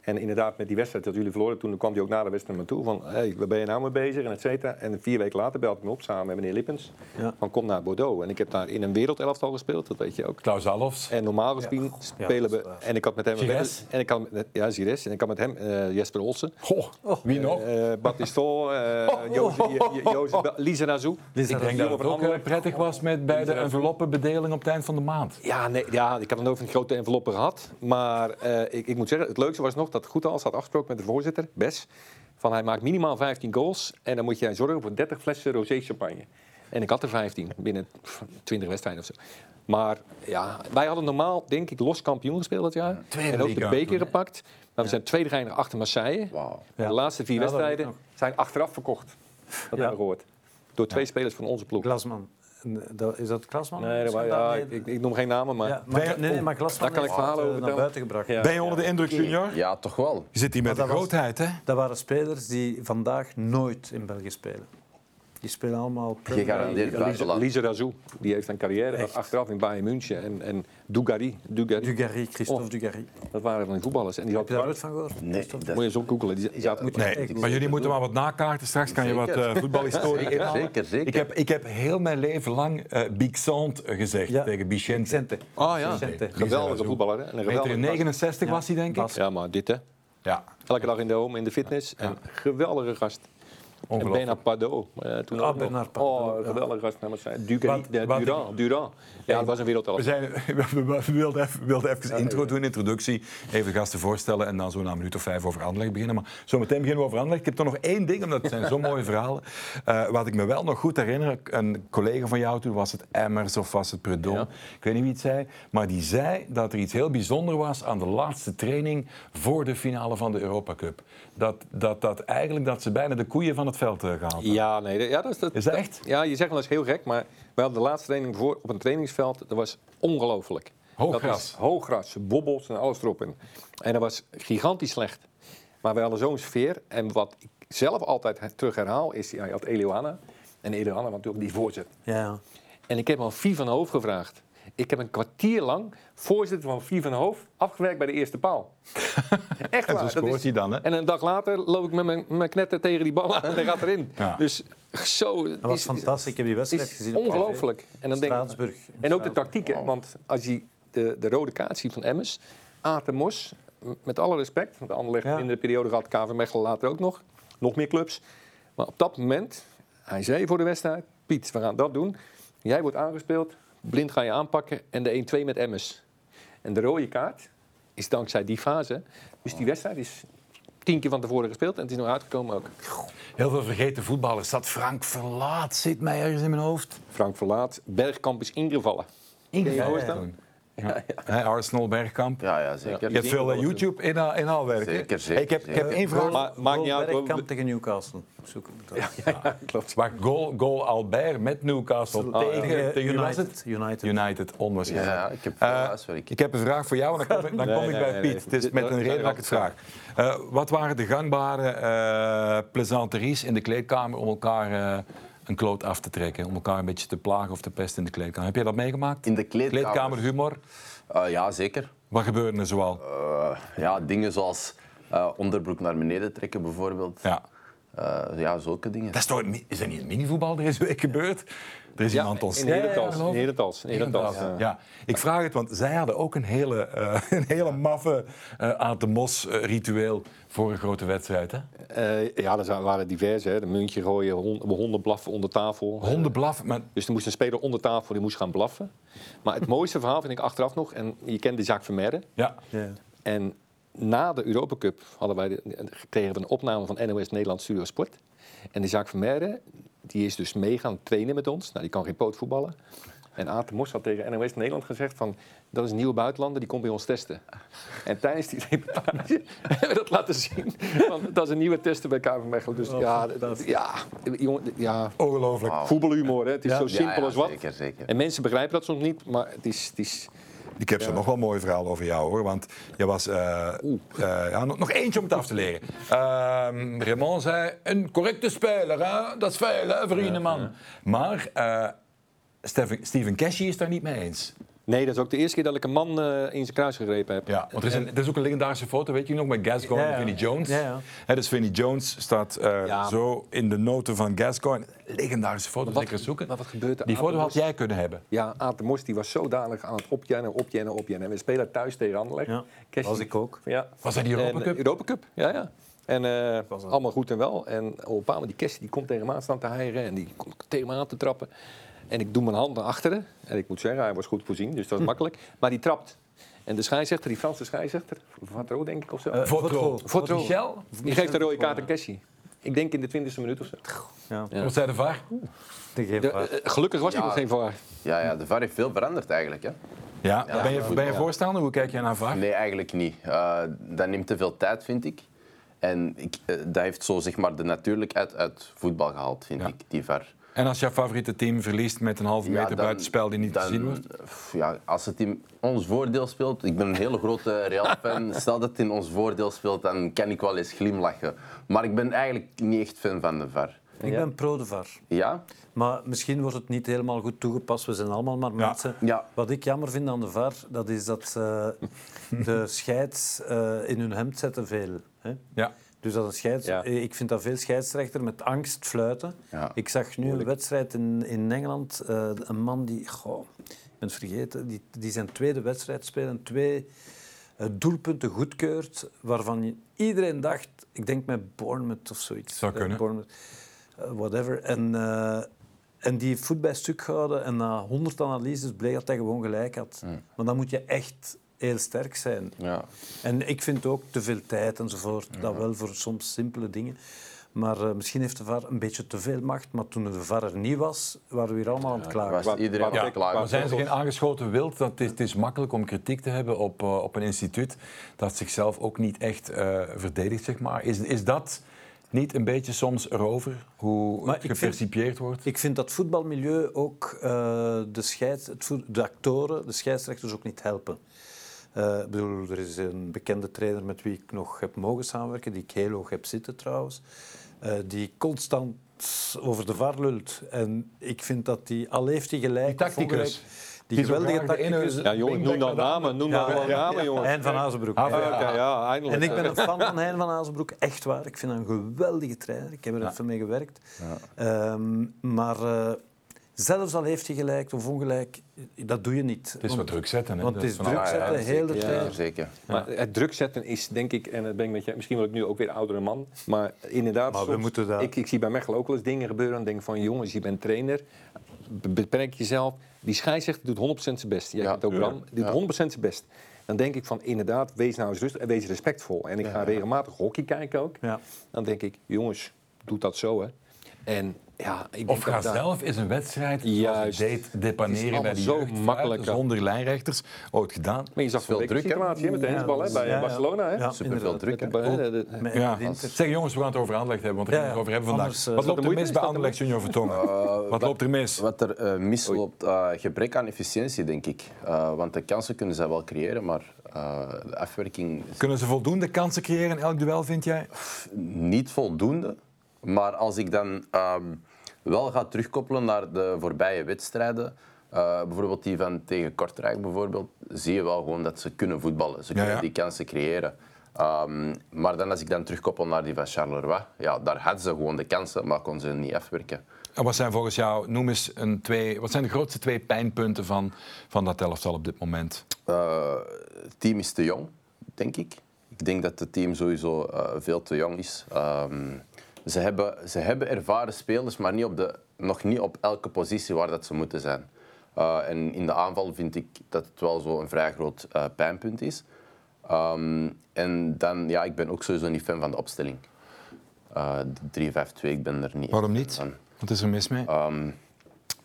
En inderdaad, met die wedstrijd dat jullie verloren, toen kwam hij ook na de wedstrijd naar me toe van, hey, waar ben je nou mee bezig en et cetera. En vier weken later belde ik me op samen met meneer Lippens Ja. van kom naar Bordeaux. En ik heb daar in een wereldelftal gespeeld, dat weet je ook. Klaus Alofs. En normaal gesproken spelen we. is. En ik had met hem. Gires? En ik had met, ja, Gires. En ik had met hem eh, Jesper Olsen. Goh, wie nog? eh Batistol, eh Jozef- Jo- Jo- Jozef- Lisa Nazou. Lisa ik denk dat het ook eh, prettig was met bij de enveloppenbedeling op het eind van de maand. Ja, nee, ja, ik had dan over een grote enveloppen gehad. Maar eh, ik, ik moet zeggen, het leukste was nog dat Goethals had afgesproken met de voorzitter, Bes. Van hij maakt minimaal 15 goals en dan moet jij zorgen voor 30 flessen rosé champagne. En ik had er 15 binnen pff, 20 wedstrijden of zo. Maar ja, wij hadden normaal, denk ik, los kampioen gespeeld dat jaar. Tweede en ook de beker gepakt. Maar we zijn tweede geëindigd achter Marseille. De laatste vier dat wedstrijden zijn achteraf verkocht. Dat hebben we gehoord. Door twee spelers van onze ploeg. Glasman. En, dat- Is dat Glasman? Nee, dat, ja, ik, ik, ik noem geen namen, maar... Ja, maar, nee, nee, maar Glasman Daar kan ik heeft verhalen het, over naar buiten gebracht. Ja. Ben je onder de indruk, Junior? Ja, toch wel. Je zit hier met de grootheid, hè? Dat waren spelers die vandaag nooit in België spelen. Die spelen allemaal Gegarandeerd buitenland. Lisa Razou, die heeft een carrière Echt. achteraf in Bayern München. En, en Dugarry, Dugarry, Dugarry, Christophe Oh. Dugarry. dat waren van die voetballers. En die Heb je daar ooit van gehoord? Nee, dat- moet je eens ook googelen. Die, die Nee, maar jullie moeten maar wat nakaarten. Straks kan je wat Zeker. eh, voetbalhistorie Zeker, inhalen. zeker, zeker. Ik heb, ik heb heel mijn leven lang eh Bixant gezegd Ja. tegen. Vicente. Ah ja, geweldige voetballer. Hè? En een Meter geweldige gast. 69 was hij, denk ik. Ja, maar dit hè. Ja, Elke dag in de home, in de fitness. En geweldige gast. En. Bernard Pardot. eh, toen Ah. Bernard Pardot, Oh, geweldige gast. Durand, Durand. Ja, dat was een We, wereldelftal. zijn, we, we wilden even, wilden even intro doen, introductie. Even de gasten voorstellen en dan zo na een minuut of vijf over Anderlecht beginnen. Maar zo meteen beginnen we over Anderlecht. Ik heb toch nog één ding, omdat het zijn zo mooie verhalen. Eh, wat ik me wel nog goed herinner, een collega van jou toen, was het Emmers of was het Predom? Ja. Ik weet niet wie het zei. Maar die zei dat er iets heel bijzonders was aan de laatste training voor de finale van de Europa Cup. Dat, dat, dat eigenlijk dat ze bijna de koeien van het veld eh, gehaald hadden. Ja, nee, ja, dat is, dat, Is dat echt? Ja, je zegt wel eens heel gek, maar we hadden de laatste training voor op een trainingsveld. Dat was ongelooflijk. Hoog gras. was Hoog gras, bobbels en alles erop. in. En dat was gigantisch slecht. Maar we hadden zo'n sfeer. En wat ik zelf altijd terug herhaal is, ja, je had Eliana. En Eliana had natuurlijk die voorzet. Ja. En ik heb aan Vie van Hoof gevraagd. Ik heb een kwartier lang voorzitter van Vie van Hoof afgewerkt bij de eerste paal. Echt En waar. zo dat scoort is- hij dan, hè? En een dag later loop ik met mijn, mijn knetter tegen die bal aan en hij gaat erin. Ja. Dus zo... Dat was fantastisch. Ik heb die wedstrijd is gezien ongelooflijk. En dan denk ik- Straatsburg. En ook de tactiek, hè? want als je de, de rode kaart ziet van Emmers, Aten Mos, met alle respect, want de Anderlecht Ja. in de periode gehad, KV Mechelen later ook nog, nog meer clubs. Maar op dat moment, hij zei voor de wedstrijd, Piet, we gaan dat doen. Jij wordt aangespeeld, blind ga je aanpakken en de 1-2 met Emmers. En de rode kaart is dankzij die fase, dus die wedstrijd is tien keer van tevoren gespeeld en het is nog uitgekomen ook. Heel veel vergeten voetballers. Dat Frank Verlaat zit mij ergens in mijn hoofd. Frank Verlaat, Bergkamp is ingevallen. Ingevallen Ja, ja. Arsenal, Bergkamp. Ja, ja, zeker. Je hebt veel eh, YouTube inhaal- inhaalwerk. hè? Zeker, zeker, Ik heb, ik heb één vraag. Maar maakt niet uit. hoor. Bergkamp tegen Newcastle. Zoek op. Ja, klopt. Waar goal, goal Albert met Newcastle Ah, tegen, Tegen United. United. United, onwaarschijnlijk. Ja, ik heb Eh, ik heb een vraag voor jou en dan kom ik, dan Nee, kom ik bij nee, Piet. nee. Het is met een reden dat ik het vraag. Eh, wat waren de gangbare eh plaisanteries in de kleedkamer om elkaar eh, een kloot af te trekken? Om elkaar een beetje te plagen of te pesten in de kleedkamer. Heb jij dat meegemaakt? In de kleedkamer? Kleedkamerhumor? Eh, ja, zeker. Wat gebeurde er zoal? Eh, ja, dingen zoals eh, onderbroek naar beneden trekken bijvoorbeeld. Ja. Ja, zulke dingen. Dat is, toch, is dat niet minivoetbal deze week gebeurd? Er is iemand ons... in Herentals. Ja, ja, In ik. Herentals. In Herentals, Ja. ja. Ja, ik vraag het, want zij hadden ook een hele, eh, een hele maffe eh aan de mos eh, ritueel voor een grote wedstrijd. Hè? Eh, ja, er waren diverse. Hè. De muntje gooien, hon- honden blaffen onder tafel. Honden blaffen, maar Dus er moest een speler onder tafel die moest gaan blaffen. Maar het mooiste verhaal vind ik achteraf nog, en je kent de Jacques Vermeire. ja. Ja. En na de Europa Cup hadden wij de, kregen we een opname van NOS Nederland Studio Sport. En die Jacques Vermeire, die is dus mee gaan trainen met ons. Nou, die kan geen poot voetballen. En Aten Mos had tegen NOS Nederland gezegd van... dat is een nieuwe buitenlander, die komt bij ons testen. En tijdens die reportage hebben we dat laten zien. Want dat is een nieuwe testen bij KV Mechelen. Dus ja, dat- ja, jongen, ja, Ongelooflijk. Voetbalhumor. Hè. Het is zo Ja, simpel ja, als wat. Zeker, zeker. En mensen begrijpen dat soms niet, maar het is... Het is Ik heb zo nog wel een mooi verhaal over jou hoor. Want je was. Uh, ja, nog, nog, eentje om het af te leren. Uh, Raymond zei: een correcte speler, hè? dat is veel, hè, vriendenman. Ja, maar Steven, Steven Cashy is daar niet mee eens. Nee, dat is ook de eerste keer dat ik een man uh, in zijn kruis gegrepen heb. Ja, want er is, een, er is ook een legendarische foto, weet je nog, met Gascoigne en Vinnie Jones. Ja, ja. dus Vinnie Jones staat uh, zo in de noten van Gascoigne. Legendarische foto, zeker zoeken. Maar wat gebeurt er? Die foto had jij kunnen hebben. Ja, Aad de Mos die was zodanig aan het opjennen, opjennen, opjennen. En we spelen thuis tegen Anderlecht. Ja, was ik ook. Ja. Was dat die Europa Cup? Europa Cup, ja, ja. En uh, allemaal goed en wel. En op een die Kessie die komt tegen me aan staan te hijgen en die komt tegen me aan te trappen. En ik doe mijn hand naar achteren. En ik moet zeggen, hij was goed voorzien, dus dat is hm. makkelijk. Maar die trapt. En de scheidsrechter, die Franse scheidsrechter, Vatro denk ik of zo. Uh, Votro. Die geeft een rode kaart aan Kessie. Ik denk in de twintigste minuut of zo. Ja. Ja. Wat zei de VAR? De, uh, gelukkig was hij nog geen VAR. Ja, ja, de VAR heeft veel veranderd eigenlijk. Hè. Ja. Ben je, ben je voorstander? Hoe kijk jij naar VAR? Nee, eigenlijk niet. Uh, dat neemt te veel tijd, vind ik. En ik, uh, dat heeft zo zeg maar de natuurlijkheid uit voetbal gehaald, vind ik, die VAR. En als jouw favoriete team verliest met een halve meter ja, buitenspel die niet te zien wordt? Ja, als het in ons voordeel speelt, ik ben een hele grote Real-fan, stel dat het in ons voordeel speelt, dan kan ik wel eens glimlachen. Maar ik ben eigenlijk niet echt fan van de VAR. Ik ben pro de VAR. Ja? Maar misschien wordt het niet helemaal goed toegepast. We zijn allemaal maar mensen. Ja. Wat ik jammer vind aan de VAR, dat is dat ze de scheids uh, in hun hemd zetten veel. Hè? Ja. Dus dat een scheids... Eh, ik vind dat veel scheidsrechter met angst fluiten. Ik zag nu een wedstrijd in, in Engeland. Uh, een man die... Goh, ik ben het vergeten. Die, die zijn tweede wedstrijd spelen. Twee uh, doelpunten goedkeurt. Waarvan iedereen dacht... Ik denk met Bournemouth of zoiets. Zou kunnen. Bournemouth, whatever. En... En die voet bij stuk gehouden en na honderd analyses bleek dat hij gewoon gelijk had. Mm. Maar dan moet je echt heel sterk zijn. Ja. En ik vind ook te veel tijd enzovoort. Dat wel voor soms simpele dingen. Maar uh, misschien heeft de VAR een beetje te veel macht. Maar toen de VAR er niet was, waren we hier allemaal aan het klagen. Was iedereen ja, klagen. Maar zijn ze geen aangeschoten wild? Dat het, is, het is makkelijk om kritiek te hebben op, uh, op een instituut dat zichzelf ook niet echt uh, verdedigt, zeg maar. Is, is dat niet een beetje soms erover, hoe maar het gepercipieerd wordt? Ik vind dat voetbalmilieu ook de, scheids, het, de actoren, de scheidsrechters ook niet helpen. Uh, bedoel, er is een bekende trainer met wie ik nog heb mogen samenwerken, die ik heel hoog heb zitten trouwens, uh, die constant over de VAR lult. En ik vind dat die, al heeft hij gelijk... Die tacticus. Die geweldige tacticus. Ja, jongen, noem dan namen. Noem dan wel namen, jongen. Hein van Azenbroek. Ah, ja, ja, eindelijk. En ik ben een fan van Hein van Azenbroek. Echt waar. Ik vind hem een geweldige trainer. Ik heb er even mee gewerkt. Um, maar... Uh, Zelfs al heeft hij gelijk of ongelijk, dat doe je niet. Het is wat druk zetten. Hè? Want het is druk zetten, heel de tijd. Ja, zeker. Maar het druk zetten is denk ik, en dat ben ik met je, misschien word ik nu ook weer oudere man, maar inderdaad, maar we moeten dat... ik, ik zie bij Mechelen ook wel eens dingen gebeuren en denk van jongens, je bent trainer, beperk jezelf. Die scheidsrechter doet 100% zijn best. Jij ja, ook Bram, doet ja. 100% zijn best. Dan denk ik van inderdaad, wees nou eens rustig en wees respectvol. En ik ga regelmatig hockey kijken ook. Dan denk ik, jongens, doe dat zo hè. En ja, ik of ga zelf is een wedstrijd Juist. deed depaneren bij de zo makkelijk zonder lijnrechters. Ooit gedaan. Maar je zag veel druk situatie met de hensbal hè, bij Barcelona. Hè? Ja, Super veel druk. Ja. Zeg jongens, we gaan het over Anderlecht hebben, want we gaan het over hebben vandaag. wat loopt er mis bij Anderlecht Junior Vertongen? Uh, wat loopt er mis? Wat er uh, misloopt, uh, gebrek aan efficiëntie denk ik. want de kansen kunnen ze wel creëren, maar de afwerking... Kunnen ze voldoende kansen creëren in elk duel, vind jij? Niet voldoende. Maar als ik dan um, wel ga terugkoppelen naar de voorbije wedstrijden, uh, bijvoorbeeld die van tegen Kortrijk bijvoorbeeld, zie je wel gewoon dat ze kunnen voetballen. Ze kunnen die kansen creëren. Um, maar dan als ik dan terugkoppel naar die van Charleroi, ja, daar hadden ze gewoon de kansen, maar konden ze niet afwerken. En wat zijn volgens jou, noem eens een twee, wat zijn de grootste twee pijnpunten van, van dat elftal op dit moment? Uh, het team is te jong, denk ik. Ik denk dat het team sowieso uh, veel te jong is. Um, ze hebben, ze hebben ervaren spelers, maar niet op de, nog niet op elke positie waar dat ze moeten zijn. Uh, en in de aanval vind ik dat het wel zo een vrij groot uh, pijnpunt is. Um, en dan, ja, ik ben ook sowieso niet fan van de opstelling. Uh, de 3-5-2, ik ben er niet Waarom niet? Van. Wat is er mis mee? Um,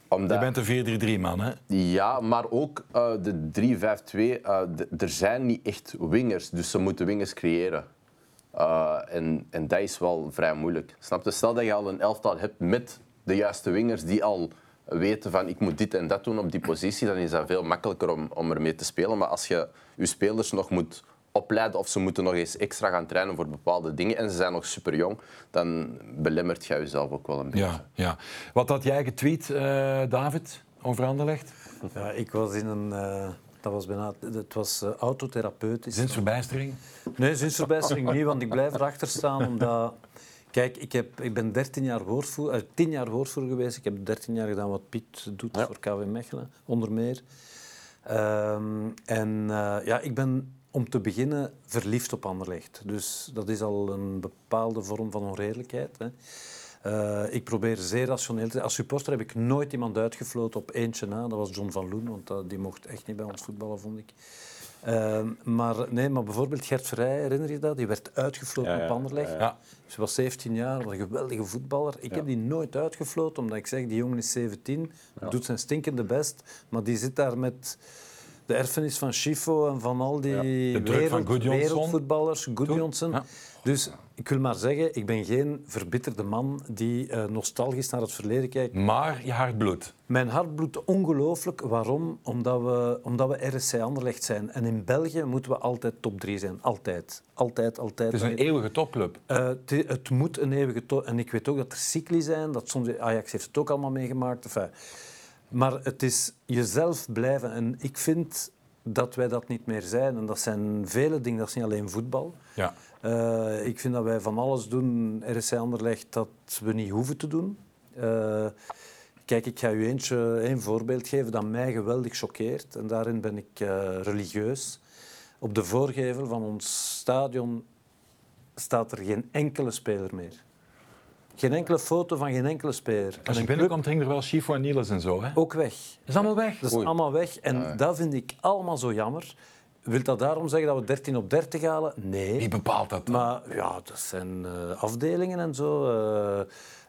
omdat, Je bent een 4-3-3 man, hè? Ja, maar ook uh, de 3-5-2, uh, er zijn niet echt wingers, dus ze moeten wingers creëren. Uh, en, en dat is wel vrij moeilijk. Snap je? Stel dat je al een elftal hebt met de juiste wingers die al weten van ik moet dit en dat doen op die positie, dan is dat veel makkelijker om, om ermee te spelen. Maar als je je spelers nog moet opleiden of ze moeten nog eens extra gaan trainen voor bepaalde dingen en ze zijn nog super jong, dan belemmert jij jezelf ook wel een beetje. Ja, ja. Wat had jij getweet, uh, David, over Anderlecht? Ja, ik was in een... Uh, dat was bijna... Het was uh, autotherapeutisch. Zinsverbijstering? Nee, zinsverbijstering niet, want ik blijf erachter staan omdat... Kijk, ik, heb, ik ben 13 jaar woordvoer, uh, 10 jaar woordvoerder geweest. Ik heb 13 jaar gedaan wat Piet doet ja. voor KW Mechelen, onder meer. Um, en ja, ik ben om te beginnen verliefd op Anderlecht. Dus dat is al een bepaalde vorm van onredelijkheid. Hè. Uh, ik probeer zeer rationeel te zijn. Als supporter heb ik nooit iemand uitgefloten op eentje na. Dat was John van Loen, want uh, die mocht echt niet bij ons voetballen, vond ik. Uh, maar, nee, maar bijvoorbeeld Gert Vrij, herinner je dat? Die werd uitgefloten ja, ja, op Anderlecht. Ja, Ze was 17 jaar, was een geweldige voetballer. Ik heb die nooit uitgefloten, omdat ik zeg, die jongen is 17, doet zijn stinkende best, maar die zit daar met de erfenis van Schifo en van al die ja, wereld, wereldvoetballers, Gudjonsson. Ja. Dus ik wil maar zeggen, ik ben geen verbitterde man die uh, nostalgisch naar het verleden kijkt. Maar je hart bloedt. Mijn hart bloedt ongelooflijk. Waarom? Omdat we, omdat we RSC Anderlecht zijn. En in België moeten we altijd top 3 zijn. Altijd. Altijd, altijd. Het is een eeuwige topclub. Uh, het, het, moet een eeuwige top... En ik weet ook dat er cycli zijn. Dat soms, Ajax heeft het ook allemaal meegemaakt. Enfin, maar het is jezelf blijven. En ik vind dat wij dat niet meer zijn. En dat zijn vele dingen, dat is niet alleen voetbal. Ja. Uh, ik vind dat wij van alles doen, RSC Anderlecht, dat we niet hoeven te doen. Uh, kijk, ik ga u eentje, één voorbeeld geven dat mij geweldig choqueert. En daarin ben ik uh, religieus. Op de voorgevel van ons stadion staat er geen enkele speler meer. Geen enkele foto van geen enkele speler. Als je binnenkomt, hing er wel Schifo en Niels en zo. Hè? Ook weg. Dat is allemaal weg? Dat is allemaal weg. En ja. dat vind ik allemaal zo jammer. Wil dat daarom zeggen dat we 13 op 30 halen? Nee. Wie bepaalt dat dan? Maar ja, dat zijn uh, afdelingen en zo. Uh,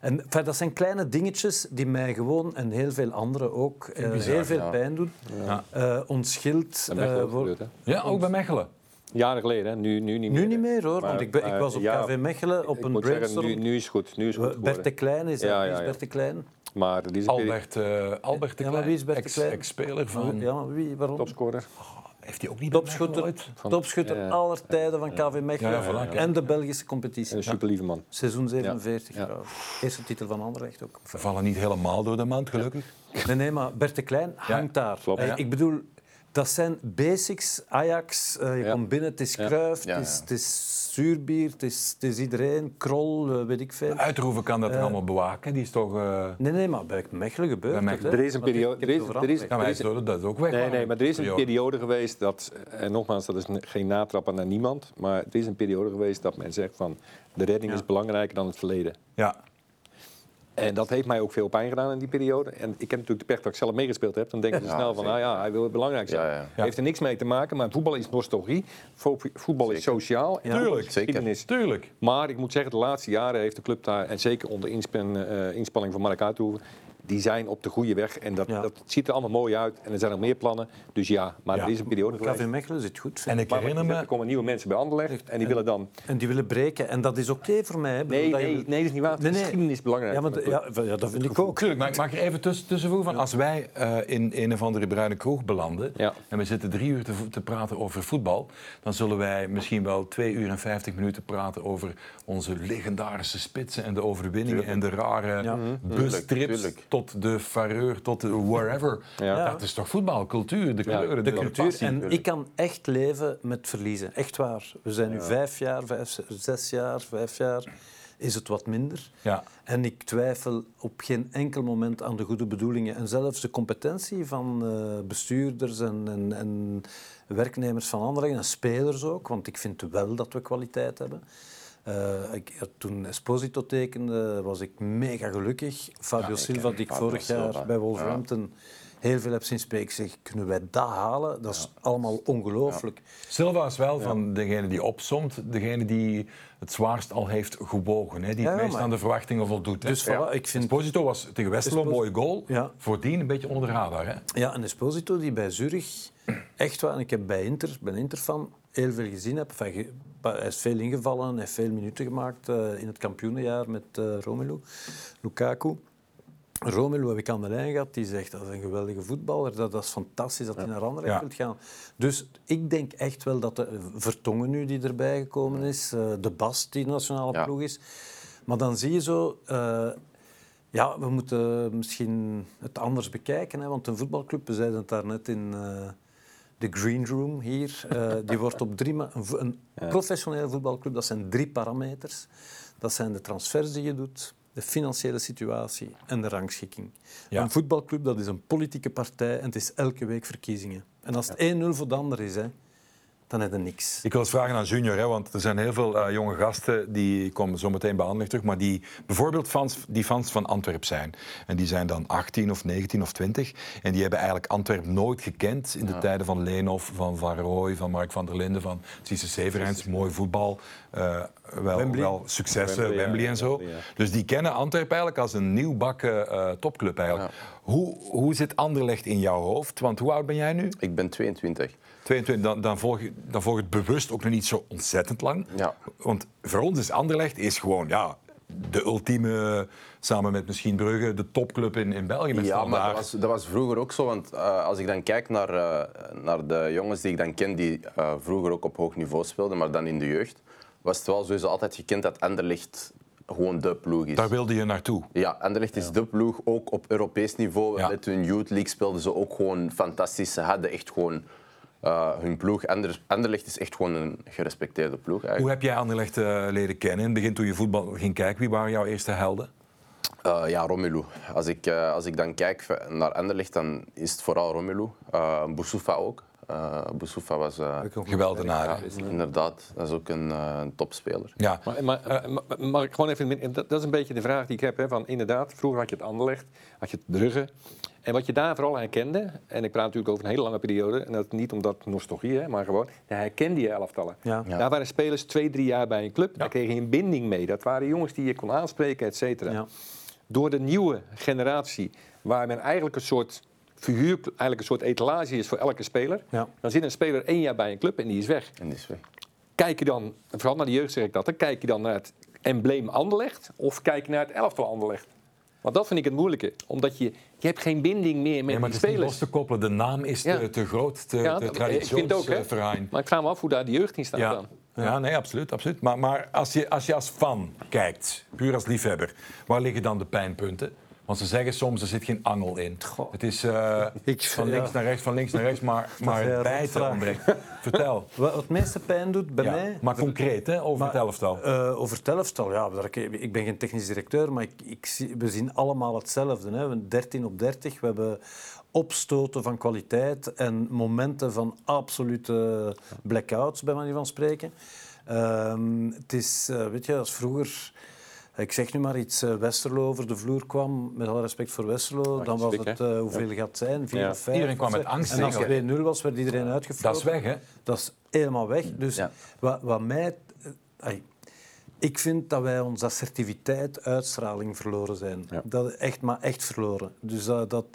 en enfin, dat zijn kleine dingetjes die mij gewoon en heel veel anderen ook uh, bizar, heel veel ja. pijn doen. Ja. ons schild... Wordt, ja, ook bij Mechelen. Jaren geleden, hè? Nu, nu niet meer. Nu niet meer hoor, maar, want ik, ben, ik was op ja, KV Mechelen op een brainstorm. Zeggen, nu, nu, is het goed. Nu is goed Bert de Klein is, ja, ja, is Bert de Klein. Maar die is Albert, uh, Albert de Klein, ja, wie is Bert de Klein? ex-speler van... Ja, maar wie, waarom? Topscorer. Oh, heeft hij ook niet Topschutter, topschutter ja. aller tijden van KV Mechelen voilà, en de Belgische competitie. Een superlieve man. Seizoen 47. Eerste titel van Anderlecht ook. We vallen niet helemaal door de mand, gelukkig. Nee, nee, maar Bert de Klein hangt daar. Klopt, ik bedoel, dat zijn basics. Ajax, uh, je ja. komt binnen, het is Kruif, ja. het, is, het is zuurbier, het is, het is iedereen, Krol, uh, weet ik veel. Uitroeven kan dat uh, allemaal bewaken, die is toch... Uh... Nee, nee, maar bij Mechelen gebeurt bij Mechelen. Er is een periode... Er is, er is, ja, maar is, dat is ook weg. Nee, nee, maar er is een periode geweest dat... En nogmaals, dat is geen natrappen naar niemand, maar er is een periode geweest dat men zegt van... De redding ja. is belangrijker dan het verleden. Ja. En dat heeft mij ook veel pijn gedaan in die periode. En ik heb natuurlijk de pech dat ik zelf meegespeeld heb. Dan denken ze ja, snel van, nou ja, hij wil belangrijk zijn. Ja, ja. Heeft er niks mee te maken, maar voetbal is nostalgie. Voetbal is sociaal. En Tuurlijk, zeker. Tuurlijk. Maar ik moet zeggen, de laatste jaren heeft de club daar, en zeker onder uh, inspanning van Mark Uithoeven, die zijn op de goede weg. En dat, ja. dat ziet er allemaal mooi uit. En er zijn nog meer plannen. Dus ja, maar ja. er is een periode geweest. KV Mechelen zit goed. En ik herinner me... Er komen nieuwe mensen bij Anderlecht en die en, willen dan... En die willen breken. En dat is oké okay voor mij. Nee, nee, nee, dat is niet waar. Nee, nee. Geschiedenis is belangrijk. Ja, maar, ja, ja, dat vind ik ook. Tuurlijk, maar ik mag er even tussen, tussenvoegen. Van als wij uh, in een of andere bruine kroeg belanden... Ja. en we zitten drie uur te, te praten over voetbal... dan zullen wij misschien wel twee uur en vijftig minuten praten over onze legendarische spitsen... en de overwinningen tuurlijk. en de rare ja. bustrips tot de tot wherever. Ja. Dat is toch voetbal, cultuur, de kleuren, de, de cultuur. Passie. En ik kan echt leven met verliezen, echt waar. We zijn nu vijf jaar, vijf, zes jaar, vijf jaar is het wat minder. Ja. En ik twijfel op geen enkel moment aan de goede bedoelingen. En zelfs de competentie van uh, bestuurders en, en, en, werknemers van anderen, en spelers ook, want ik vind wel dat we kwaliteit hebben. Uh, ik, toen Esposito tekende, was ik mega gelukkig. Fabio ja, Silva, die ik Fabio vorig jaar bij Wolverhampton ja. heel veel heb zien spreken, zeg, kunnen wij dat halen? Dat is allemaal ongelooflijk. Silva is wel van degene die opzomt, degene die het zwaarst al heeft gewogen. Hè? Die het meest maar... aan de verwachtingen voldoet. Hè? Dus voilà, ik vind... Esposito was tegen Westerlo een mooie goal. Voordien een beetje onder de radar. Hè? Ja, en Esposito die bij Zurich, echt waar, en ik heb bij Inter, ben Inter van heel veel gezien heb. Enfin, hij is veel ingevallen, hij heeft veel minuten gemaakt uh, in het kampioenenjaar met uh, Romelu Lukaku. Romelu heb ik aan de lijn gehad, die zegt dat is een geweldige voetballer, dat, dat is fantastisch dat hij naar Anderlecht Ja. wilt gaan. Dus ik denk echt wel dat de Vertongen nu die erbij gekomen is, eh, de Bast die nationale Ja. ploeg is. Maar dan zie je zo, eh, ja, we moeten misschien het anders bekijken, hè, want een voetbalclub, we zeiden het daarnet in eh, de Green Room hier, eh, die wordt op drie, een, professionele voetbalclub, dat zijn drie parameters. Dat zijn de transfers die je doet, de financiële situatie en de rangschikking. Ja. Een voetbalclub dat is een politieke partij en het is elke week verkiezingen. En als het 1-0 voor de ander is, hè, dan heb je niks. Ik wil eens vragen aan Junior, hè, want er zijn heel veel eh, jonge gasten die komen zo meteen bij Anderlecht terug, maar die bijvoorbeeld fans, die fans van Antwerp zijn. En die zijn dan 18 of 19 of 20 en die hebben eigenlijk Antwerp nooit gekend in de tijden van Leenhoff, van Van Rooij, van Mark van der Linden, van Cisse Severijns. Mooi voetbal, eh, wel, Wembley. wel successen, Wembley, Wembley, ja, en zo. Wembley, ja. Dus die kennen Antwerp eigenlijk als een nieuwbakken eh topclub eigenlijk. Hoe, hoe zit Anderlecht in jouw hoofd? Want hoe oud ben jij nu? Ik ben 22. 22, dan, dan, volg, dan volg het bewust ook nog niet zo ontzettend lang. Ja. Want voor ons is Anderlecht is gewoon ja, de ultieme, samen met misschien Brugge, de topclub in, in België. Met Ja, maar Standaard. dat was, dat was vroeger ook zo. Want eh, als ik dan kijk naar, eh, naar de jongens die ik dan ken, die eh, vroeger ook op hoog niveau speelden, maar dan in de jeugd, was het wel sowieso altijd gekend dat Anderlecht gewoon de ploeg is. Daar wilde je naartoe. Ja, Anderlecht is de ploeg, ook op Europees niveau. Ja. Met hun Youth League speelden ze ook gewoon fantastisch. Ze hadden echt gewoon eh, hun ploeg. Ander, Anderlecht is echt gewoon een gerespecteerde ploeg Hoe eigenlijk. heb jij Anderlecht eh, leren kennen? In het begin toen je voetbal ging kijken, wie waren jouw eerste helden? Eh, ja, Romelu. Als ik, eh, als ik dan kijk naar Anderlecht, dan is het vooral Romelu. Eh Boussoufa ook. Eh Boussoufa was... eh, Geweldenaar. ja, inderdaad, dat is ook een, eh, een topspeler. Ja. Maar, maar, ma- mag ik gewoon even... en Dat, dat is een beetje de vraag die ik heb. Hè, van inderdaad, vroeger had je het Anderlecht, had je het Brugge. En wat je daar vooral herkende, en ik praat natuurlijk over een hele lange periode, en dat niet omdat nostalgie, hè, maar gewoon, daar herkende je elftallen. Ja. Ja. Daar waren spelers twee, drie jaar bij een club. Daar kreeg je een binding mee. Dat waren jongens die je kon aanspreken, et cetera. Ja. Door de nieuwe generatie, waar men eigenlijk een soort figuur, eigenlijk een soort etalage is voor elke speler. Ja. Dan zit een speler één jaar bij een club en die is weg. En die is weg. Kijk je dan, vooral naar de jeugd zeg ik dat, hè, kijk je dan naar het embleem Anderlecht of kijk je naar het elftal Anderlecht? Want dat vind ik het moeilijke, omdat je, je hebt geen binding meer met Nee, maar die het is niet spelers. los te koppelen. De naam is te, Ja. te groot, te, Ja, te. Maar ik vraag me af hoe daar de jeugd in staat Ja. dan. Ja, nee, absoluut. absoluut. Maar, maar als, je, als je als fan kijkt, puur als liefhebber, waar liggen dan de pijnpunten? Want ze zeggen soms, er zit geen angel in. Goh. Het is eh, Ik- van ja. links naar rechts, van links naar rechts, maar, maar het bijten ontbreekt. Vertel. Wat het meeste pijn doet bij Ja, mij... Maar concreet, hè, over Maar, het elftal. eh, over het elftal, ja. Ik ik ben geen technisch directeur, maar ik, ik zie, we zien allemaal hetzelfde. Hè. We hebben 13 op 30. We hebben opstoten van kwaliteit en momenten van absolute blackouts, bij manier van spreken. Ehm, het is, eh, weet je, als vroeger... Ik zeg nu maar iets, eh, Westerlo over de vloer kwam, met alle respect voor Westerlo, dan was het, eh, hoeveel gaat het zijn? Vier Ja. of vijf? Iedereen kwam met angst En als het 2-0 was, werd iedereen uitgefloten. Dat is weg, hè? Dat is helemaal weg. Dus Ja. wat, wat mij... eh, ik vind dat wij onze assertiviteit, uitstraling verloren zijn. Ja. Dat echt, maar echt verloren. Dus dat, dat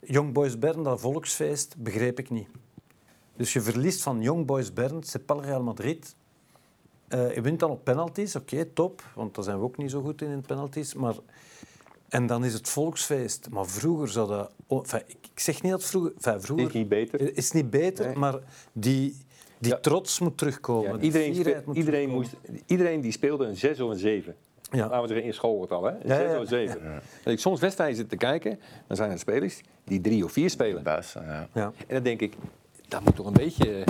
Young Boys Bern, dat volksfeest, begreep ik niet. Dus je verliest van Young Boys Bern, c'est pas le Real Madrid. Eh, je wint dan op penalties, oké, top. Want daar zijn we ook niet zo goed in, in penalties. Maar... En dan is het volksfeest. Maar vroeger zou dat... oh, enfin, ik zeg niet dat vroeger... Enfin, vroeger Is niet beter. is niet beter, Nee. maar die, die Ja. trots moet terugkomen. Ja, iedereen, moet iedereen, terugkomen. moest, iedereen die speelde een 6 of een 7. Ja. Laten we zeggen in school het al, hè? Een Ja, 6 ja. of een 7. Als ik soms wedstrijden zit te kijken, dan zijn er spelers die drie of vier spelen. Buis, ja. Ja. En dan denk ik, dat moet toch een beetje, eh,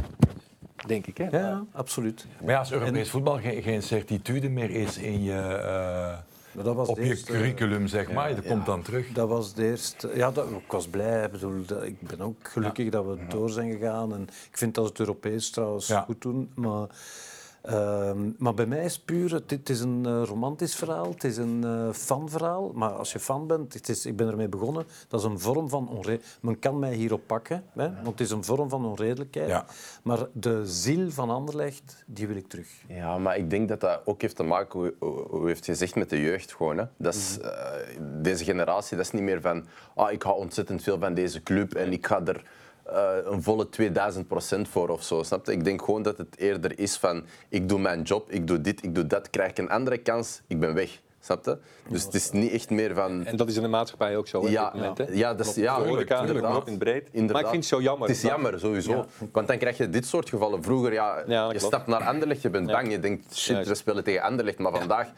denk ik, hè? Ja, ja, absoluut. Maar ja, als Europees voetbal geen, geen certitude meer is in je, eh, Maar dat was op je eerste- curriculum, zeg maar, dat komt dan terug. Dat was de eerste... Ja, dat, ik was blij. Ik, bedoel, dat- ik ben ook gelukkig dat we door zijn gegaan. En ik vind dat het Europees trouwens Ja. goed doen. Maar, ehm, maar bij mij is het puur... Het, het is een eh, romantisch verhaal. Het is een eh fanverhaal. Maar als je fan bent... Het is, ik ben ermee begonnen. Dat is een vorm van onredelijkheid. Men kan mij hierop pakken. Hè, want het is een vorm van onredelijkheid. Ja. Maar de ziel van Anderlecht, die wil ik terug. Ja, maar ik denk dat dat ook heeft te maken, hoe, hoe- heeft gezegd, met de jeugd gewoon. Hè. Dat is, Mhm. eh, deze generatie, dat is niet meer van, ah, ik hou ontzettend veel van deze club en ik ga er eh, een volle 2000 procent voor of zo. Snap je? Ik denk gewoon dat het eerder is van, ik doe mijn job, ik doe dit, ik doe dat, krijg ik een andere kans, ik ben weg. Snap je? Dus het is niet echt meer van... En dat is in de maatschappij ook zo, Ja, moment, hè? ja, dat is- ja, inderdaad. op in breed. Inderdaad. Maar ik vind het zo jammer. Het is jammer, sowieso. Want dan krijg je dit soort gevallen. Vroeger, ja, Ja, je klopt. stapt naar Anderlecht, je bent Ja. bang. Je denkt, shit, we spelen tegen Anderlecht. Maar vandaag,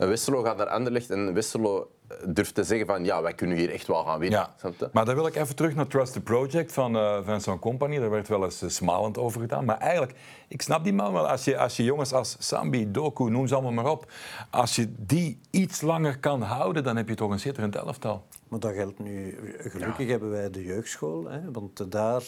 een Westerlo gaat naar Anderlecht en Westerlo durft te zeggen van, ja, wij kunnen hier echt wel gaan winnen. Ja, maar dan wil ik even terug naar Trust the Project van eh Vincent Company. Daar werd wel eens eh, smalend over gedaan. Maar eigenlijk, ik snap die man wel. Als je, als je jongens als Sambi, Doku, noem ze allemaal maar op. Als je die iets langer kan houden, dan heb je toch een schitterend elftal. Maar dat geldt nu. Gelukkig hebben wij de jeugdschool, hè, want daar,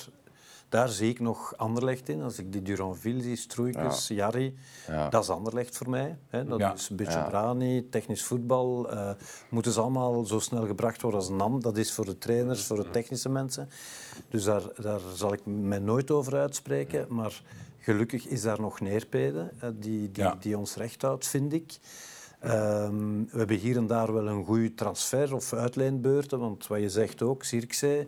daar zie ik nog Anderlecht in. Als ik die Duranville zie, Stroeikens, Jarry, Ja. dat is Anderlecht voor mij. Hè. Dat Ja. is een beetje brani, technisch voetbal. eh, moeten ze allemaal zo snel gebracht worden als NAM. Dat is voor de trainers, voor de technische mensen. Dus daar, daar zal ik mij nooit over uitspreken. Maar gelukkig is daar nog Neerpede eh, die, die, die ons recht houdt, vind ik. Ehm, we hebben hier en daar wel een goede transfer of uitleenbeurten, want wat je zegt ook, Zirkzee,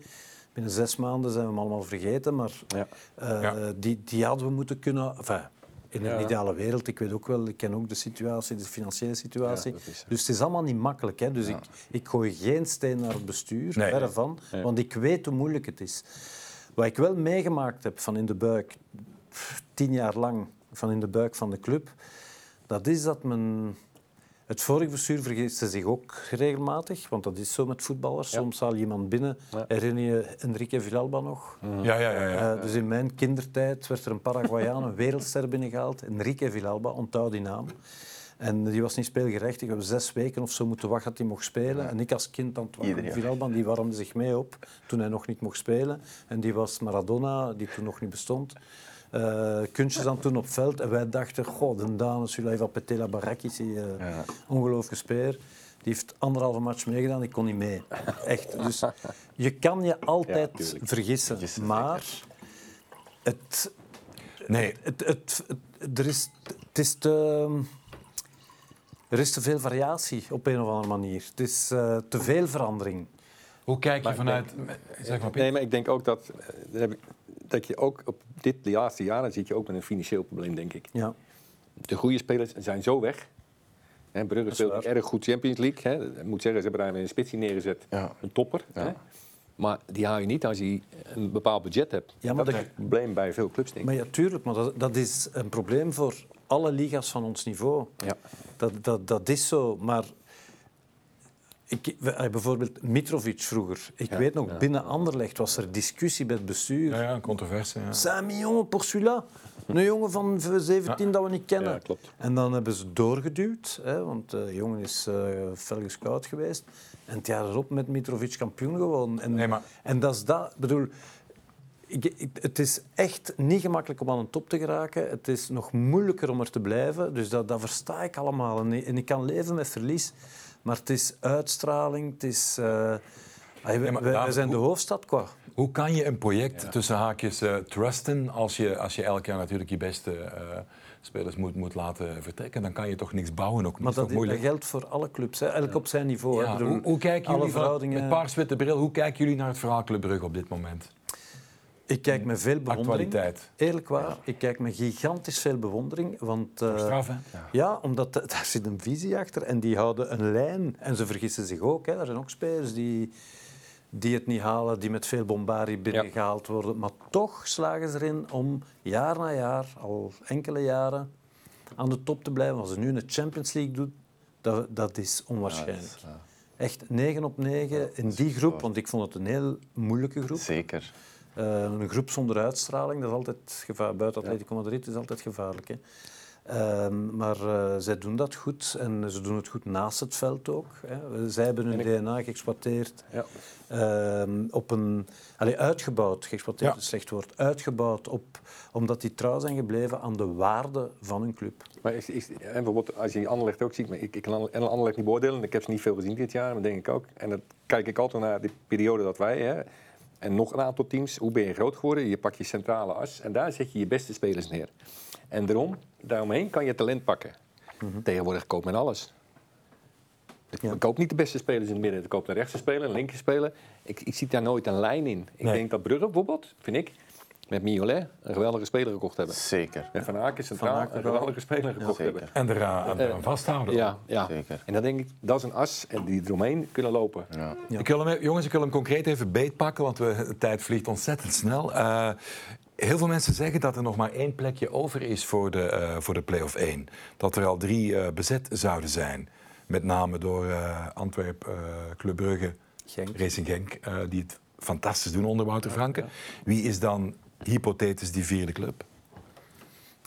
binnen zes maanden zijn we hem allemaal vergeten, maar Ja. eh, Ja. die, die hadden we moeten kunnen... Enfin, in een Ja. ideale wereld, ik weet ook wel, ik ken ook de situatie, de financiële situatie. Ja, dat is- dus het is allemaal niet makkelijk. Hè? Dus ik, ik gooi geen steen naar het bestuur, Nee. verre van, want ik weet hoe moeilijk het is. Wat ik wel meegemaakt heb van in de buik, pff, tien jaar lang van in de buik van de club, dat is dat men... Het vorige bestuur vergiste zich ook regelmatig, want dat is zo met voetballers. Soms haal je iemand binnen. Ja. Herinner je Enrique Villalba nog? Ja, ja, ja. ja. Eh, dus in mijn kindertijd werd er een Paraguayaan, een wereldster binnengehaald. Enrique Villalba, onthoud die naam. En die was niet speelgerechtig. We hebben zes weken of zo moeten wachten dat hij mocht spelen. En ik als kind, Antoine. Villalba, die warmde zich mee op toen hij nog niet mocht spelen. En die was Maradona, die toen nog niet bestond. Eh kunstjes aan toen op veld. En wij dachten, goh, de Daan, celui va péter la baraque ici. eh Ja. Ongelooflijke speer. Die heeft anderhalve match meegedaan, ik kon niet mee. Echt. Dus je kan je altijd vergissen. Vergissen, maar het, Nee, het, het, het- er is, het is te, er is te veel variatie op een of andere manier. Het is eh, te veel verandering. hoe kijk je Maar ik vanuit... Zeg maar. Nee, maar ik denk ook dat, heb ik, dat je ook op dit de laatste jaren zit je ook met een financieel probleem, denk ik. Ja. De goede spelers zijn zo weg. Hè, Brugge speelt waar. erg goed Champions League. Hè. Ik moet zeggen, ze hebben daar een spitsie neergezet. Ja. Een topper. Ja. Hè. Maar die haal je niet als je een bepaald budget hebt. Ja, maar dat de- is het probleem bij veel clubs, denk ik. Maar ja, tuurlijk, maar dat, dat is een probleem voor alle liga's van ons niveau. Ja. Dat, dat, dat is zo, maar... Ik, eh, bijvoorbeeld Mitrovic vroeger. Ik Ja, weet nog, ja. binnen Anderlecht was er discussie bij het bestuur. Ja, ja, een controverse. Ja. 5 miljoen pour celui-là. Een jongen van 17 dat we niet kennen. Ja, klopt. En dan hebben ze doorgeduwd, hè, want de jongen is eh fel gescout geweest. En het jaar erop met Mitrovic kampioen gewonnen. En, Nee, maar- en dat is dat. Ik bedoel, ik, ik- het is echt niet gemakkelijk om aan een top te geraken. Het is nog moeilijker om er te blijven. Dus dat, dat versta ik allemaal. En, en ik kan leven met verlies. Maar het is uitstraling, het is... eh, wij, maar wij- zijn de hoofdstad, qua. Hoe kan je een project tussen haakjes eh, trusten als je, als je elk jaar natuurlijk je beste eh, spelers moet, moet laten vertrekken? Dan kan je toch niks bouwen ook. Maar dat, dat moeilijk. geldt voor alle clubs, hè. elk op zijn niveau. hè. Bedoel, hoe, hoe kijken alle jullie van, verhoudingen- met paars-witte bril, hoe kijken jullie naar het verhaal Club Brugge op dit moment? Ik kijk met veel bewondering. Actualiteit. Eerlijk waar, ik kijk met gigantisch veel bewondering. Want, eh, Straf, hè? ja, omdat da- daar zit een visie achter en die houden een lijn. En ze vergissen zich ook. Hè. Er zijn ook spelers die, die het niet halen, die met veel bombardie binnengehaald worden. Maar toch slagen ze erin om jaar na jaar, al enkele jaren, aan de top te blijven. Als ze nu in de Champions League doen, dat, dat is onwaarschijnlijk. Echt 9 op 9 in die groep, want ik vond het een heel moeilijke groep. Zeker. Eh, een groep zonder uitstraling, dat is altijd gevaarlijk. Buiten Atletico Madrid is altijd gevaarlijk. Hè. Ehm, maar eh, zij doen dat goed en ze doen het goed naast het veld ook. Hè. Zij hebben hun DNA geëxploiteerd. Ja. Ehm, op een, uitgebouwd, geëxploiteerd Ja. is een slecht woord, uitgebouwd op, omdat die trouw zijn gebleven aan de waarde van hun club. Maar is, is, en bijvoorbeeld, als je Anderlecht ook ziet, maar ik, ik kan Ander- Anderlecht niet beoordelen, ik heb ze niet veel gezien dit jaar, maar denk ik ook. En dan kijk ik altijd naar de periode dat wij, hè, en nog een aantal teams, hoe ben je groot geworden? Je pakt je centrale as en daar zet je je beste spelers neer. En daarom, daaromheen kan je talent pakken. Tegenwoordig koopt men alles. Ik Ja. koop niet de beste spelers in het midden. Ik koop de rechtse speler, een linker speler. Ik, ik zie daar nooit een lijn in. Ik Nee. denk dat Brugge bijvoorbeeld, vind ik, met met Miolet een geweldige speler gekocht hebben. Zeker. En Van Aken centraal Aken een wel. geweldige speler gekocht hebben. En eraan aan, aan vasthouden. Ja, ja. Zeker. En dan denk ik, dat is een as en die eromheen kunnen lopen. Ja. Ik wil hem, e- jongens, ik wil hem concreet even beetpakken, want we, de tijd vliegt ontzettend snel. Eh, heel veel mensen zeggen dat er nog maar één plekje over is voor de, eh, voor de play-off 1. Dat er al drie eh, bezet zouden zijn. Met name door eh Antwerp, eh Club Brugge, Genk. Racing Genk, eh, die het fantastisch doen onder Wouter Franke. Wie is dan hypothetisch die vierde club?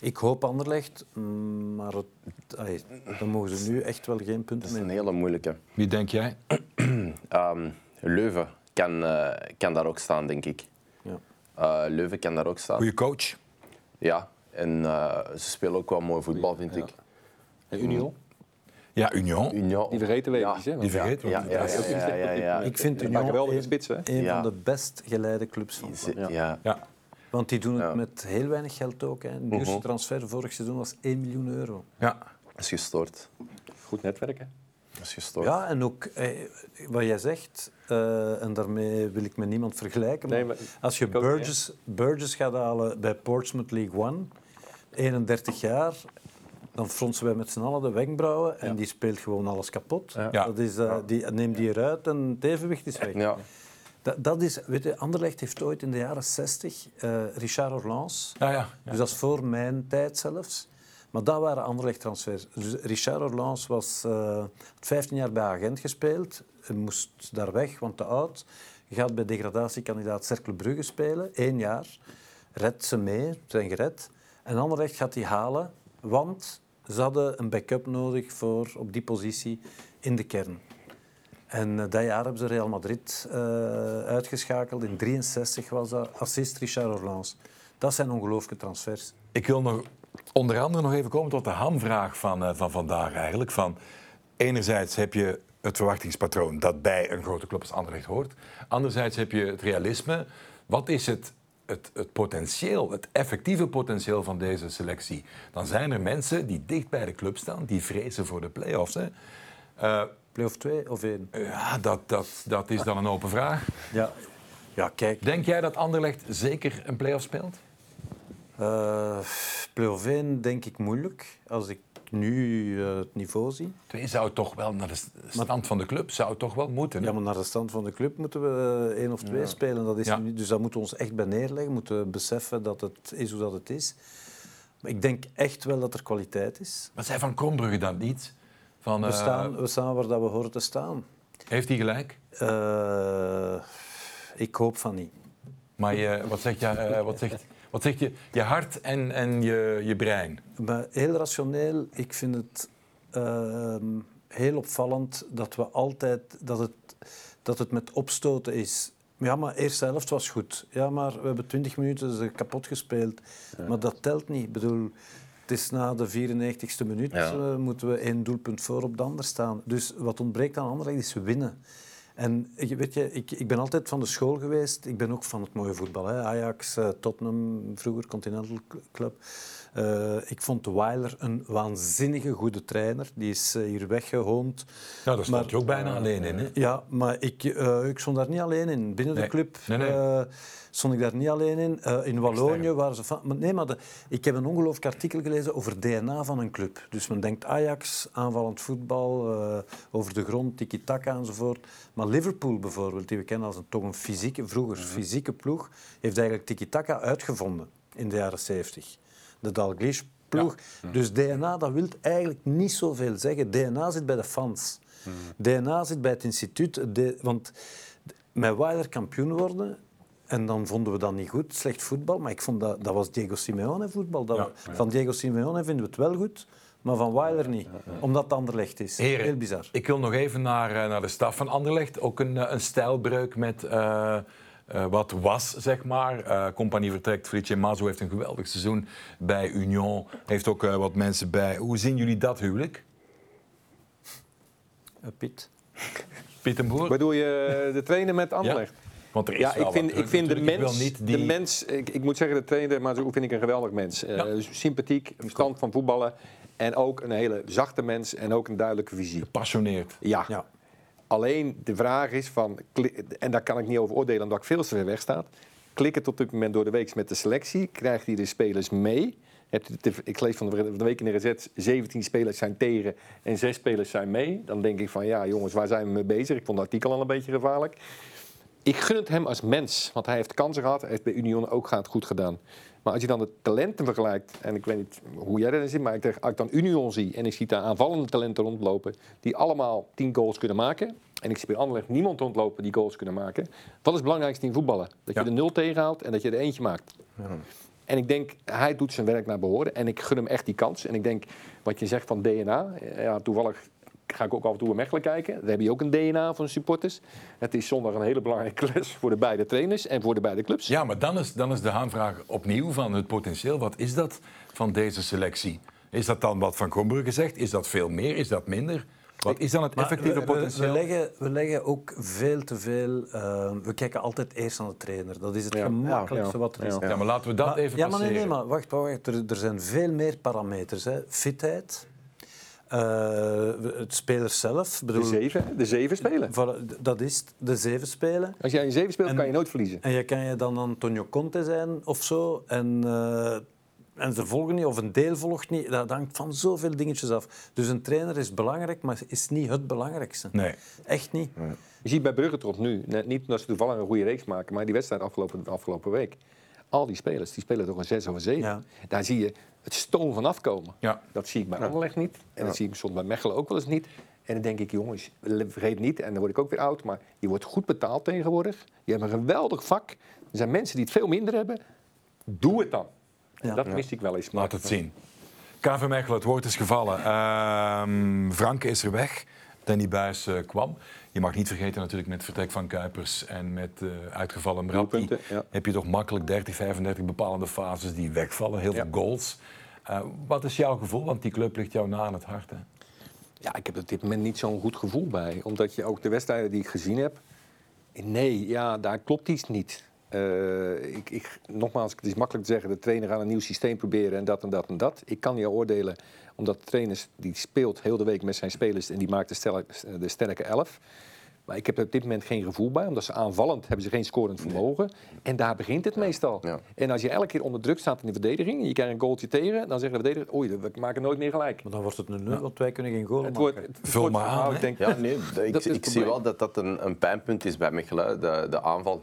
Ik hoop Anderlecht, maar het, dan mogen ze nu echt wel geen Dat punten is een meer. hele moeilijke. Wie denk jij? Ehm, Leuven kan, eh, kan daar ook staan, denk ik. Ja. Eh, Leuven kan daar ook staan. Goeie coach. Ja, en eh, ze spelen ook wel mooi voetbal, vind ik. En Union, Ja, Union. Union. die vergeten we Ja. eventjes. Die vergeten we. Ja, ja, ja, ja, ja, ja. Ik vind Union een, een Ja. van de best geleide clubs van ja. Ja. Want die doen het Ja. met heel weinig geld ook. Hè. De duurste Mhm. transfer vorig seizoen was 1 miljoen euro. ja. Dat is gestoord. Goed netwerken. Dat is gestoord. Ja, en ook eh, wat jij zegt, eh, en daarmee wil ik met niemand vergelijken, maar Nee, maar- als je niet, Burgess, Burgess gaat halen bij Portsmouth League One, 31 jaar, dan fronsen wij met z'n allen de wenkbrauwen en die speelt gewoon alles kapot. Ja. Dat is, eh, die, neem die eruit en het evenwicht is weg. Ja. Dat, dat is, weet je, Anderlecht heeft ooit in de jaren 60 eh, Richard Orlans, Ja, ja. ja. dus dat is voor mijn tijd zelfs. Maar dat waren Anderlecht-transfers. Dus Richard Orlans was, eh, had 15 jaar bij Agent gespeeld. Hij moest daar weg, want te oud. Gaat bij degradatiekandidaat Cercle Brugge spelen. Eén jaar. Redt ze mee, zijn gered. En Anderlecht gaat die halen, want ze hadden een backup nodig voor op die positie in de kern. En eh, dat jaar hebben ze Real Madrid eh, uitgeschakeld. In 63 was dat assist Richard Orlans. Dat zijn ongelooflijke transfers. Ik wil nog onder andere nog even komen tot de hamvraag van, eh, van vandaag eigenlijk. Van, enerzijds heb je het verwachtingspatroon dat bij een grote club als Anderlecht hoort. Anderzijds heb je het realisme. Wat is het, het, het potentieel, het effectieve potentieel van deze selectie? Dan zijn er mensen die dicht bij de club staan, die vrezen voor de play-offs. Hè. Play-off 2 of 1? ja, dat, dat, dat is dan een open vraag. Ja. ja, kijk. Denk jij dat Anderlecht zeker een play-off speelt? eh Play-off 1 denk ik moeilijk. Als ik nu eh, het niveau zie. Twee zou toch wel naar de stand van de club zou toch wel moeten. hè? Ja, maar naar de stand van de club moeten we één of twee spelen. Dat is Ja. dus daar moeten we ons echt bij neerleggen. Moeten we beseffen dat het is hoe dat het is. Maar ik denk echt wel dat er kwaliteit is. Wat zei Van Krombrugge dan niet? Van, We eh, staan, we staan waar dat we horen te staan. Heeft hij gelijk? Eh, ik hoop van niet. Maar je, wat, zegt je, eh, wat, zegt, wat zegt je, je hart en, en je, je brein? Maar heel rationeel, ik vind het ehm, heel opvallend dat we altijd dat het, dat het met opstoten is. Ja, maar de eerste helft was goed. Ja, maar we hebben twintig minuten ze kapot gespeeld. Maar dat telt niet. Ik bedoel, het is na de 94ste minuut Ja. eh, moeten we één doelpunt voor op de ander staan. Dus wat ontbreekt aan Anderlecht is winnen. En weet je, ik, ik ben altijd van de school geweest. Ik ben ook van het mooie voetbal. Hè. Ajax, eh, Tottenham, vroeger Continental Club. Eh, ik vond de Weiler een waanzinnige goede trainer. Die is eh, hier weggehoond. Nou, daar stond je ook bijna alleen in. Hè? Ja, maar ik, eh, ik stond daar niet alleen in. Binnen Nee. de club Nee, nee. eh, stond ik daar niet alleen in. Eh, in Wallonië waren ze van... Maar nee, maar de- ik heb een ongelooflijk artikel gelezen over DNA van een club. Dus men denkt Ajax, aanvallend voetbal, eh, over de grond, tiki-taka enzovoort. Maar Liverpool bijvoorbeeld, die we kennen als een, toch een fysieke, vroeger fysieke ploeg, heeft eigenlijk tiki-taka uitgevonden in de jaren 70. De Dalglish ploeg. Dus DNA, dat wil eigenlijk niet zoveel zeggen. DNA zit bij de fans. DNA zit bij het instituut. De- want met Weiler kampioen worden, en dan vonden we dat niet goed, slecht voetbal. Maar ik vond dat, dat was Diego Simeone voetbal. Dat Ja. Van Diego Simeone vinden we het wel goed, maar van Weiler niet. Omdat het anderlecht is. Heren, Heel bizar. Ik wil nog even naar, eh, naar de staf van Anderlecht. Ook een, eh, een stijlbreuk met eh, eh, wat was, zeg maar. Eh compagnie vertrekt. Fritje Mazo heeft een geweldig seizoen bij Union. Heeft ook eh, wat mensen bij. Hoe zien jullie dat huwelijk? Piet. Piet en Boer? Bedoel je de trainer met Anderlecht? Want er is Ja, wel ik vind, wat ik vind de. Ik mens, niet die... de mens ik, ik moet zeggen, de trainer, maar zo vind ik een geweldig mens. Eh, Ja. sympathiek, verstand van voetballen en ook een hele zachte mens en ook een duidelijke visie. Gepassioneerd. Ja. Ja. Alleen de vraag is van, en daar kan ik niet over oordelen omdat ik veel te ver weg sta. klikken tot dit moment door de week met de selectie. Krijgt hij de spelers mee? Ik lees van de week in de gezet, 17 spelers zijn tegen en 6 spelers zijn mee. Dan denk ik van, ja jongens, waar zijn we mee bezig? Ik vond het artikel al een beetje gevaarlijk. Ik gun het hem als mens, want hij heeft kansen gehad. Hij heeft bij Union ook goed gedaan. Maar als je dan de talenten vergelijkt, en ik weet niet hoe jij erin zit, maar als ik dan Union zie en ik zie daar aanvallende talenten rondlopen, die allemaal 10 goals kunnen maken. En ik zie bij Anderlecht niemand rondlopen die goals kunnen maken. Wat is het belangrijkste in voetballen? Dat je de nul tegenhaalt en dat je er eentje maakt. Ja. En ik denk, hij doet zijn werk naar behoren. En ik gun hem echt die kans. En ik denk, wat je zegt van DNA. Ja, toevallig ga ik ook af en toe in Mechelen kijken. Daar heb je ook een DNA van supporters. Het is zondag een hele belangrijke les voor de beide trainers en voor de beide clubs. Ja, maar dan is, dan is de aanvraag opnieuw van het potentieel. Wat is dat van deze selectie? Is dat dan wat Van Krombrugge zegt? Is dat veel meer? Is dat minder? Wat is dan het effectieve potentieel? We, leggen, we leggen ook veel te veel... Uh, we kijken altijd eerst naar de trainer. Dat is het gemakkelijkste wat er is. Ja, maar laten we dat maar, even Ja, maar nee, nee, maar wacht, wacht. Er, er zijn veel meer parameters. Hè. Fitheid, het spelers zelf. Bedoel, de, zeven, de zeven spelen. Dat is de zeven spelen. Als jij in zeven speelt, kan je nooit verliezen. En je kan je dan Antonio Conte zijn of zo. En, uh, en ze volgen niet, of een deel volgt niet. Dat hangt van zoveel dingetjes af. Dus een trainer is belangrijk, maar is niet het belangrijkste. Nee. Echt niet. Je ziet bij Brugge tot nu, niet omdat ze toevallig een goede reeks maken, maar die wedstrijd afgelopen, afgelopen week. Al die spelers, die spelen toch een 6 of een 7. Daar zie je het stoom van afkomen. Ja. Dat zie ik bij Anderlecht niet. En dat zie ik soms bij Mechelen ook wel eens niet. En dan denk ik, jongens, vergeet niet, en dan word ik ook weer oud, maar je wordt goed betaald tegenwoordig. Je hebt een geweldig vak. Er zijn mensen die het veel minder hebben. Doe het dan. Ja. Dat wist ik wel eens. Laat het zien. KV Mechelen, het woord is gevallen. Uh, Frank is er weg. Danny Buis uh, kwam. Je mag niet vergeten natuurlijk met vertrek van Kuipers en met uh, uitgevallen Mratti... heb je toch makkelijk 30, 35 bepalende fases die wegvallen. Heel veel goals. Uh, wat is jouw gevoel? Want die club ligt jou na aan het hart. Hè? Ja, ik heb op dit moment niet zo'n goed gevoel bij. Omdat je ook de wedstrijden die ik gezien heb... Nee, ja, daar klopt iets niet. Uh, ik, ik, nogmaals, het is makkelijk te zeggen, de trainer gaat een nieuw systeem proberen en dat en dat en dat. Ik kan niet oordelen, omdat de trainer die speelt heel de week met zijn spelers en die maakt de, stel, de sterke elf. Maar ik heb er op dit moment geen gevoel bij, omdat ze aanvallend hebben ze geen scorend vermogen. En daar begint het meestal. En als je elke keer onder druk staat in de verdediging en je krijgt een goaltje tegen, dan zeggen de verdediger, oei, we maken nooit meer gelijk. Maar dan wordt het een nul, want wij kunnen geen goal het maken. Wordt, Vul maar aan. Ik denk, ja, nee, ik, ik zie wel dat dat een, een pijnpunt is bij Mechelen, de, de aanval.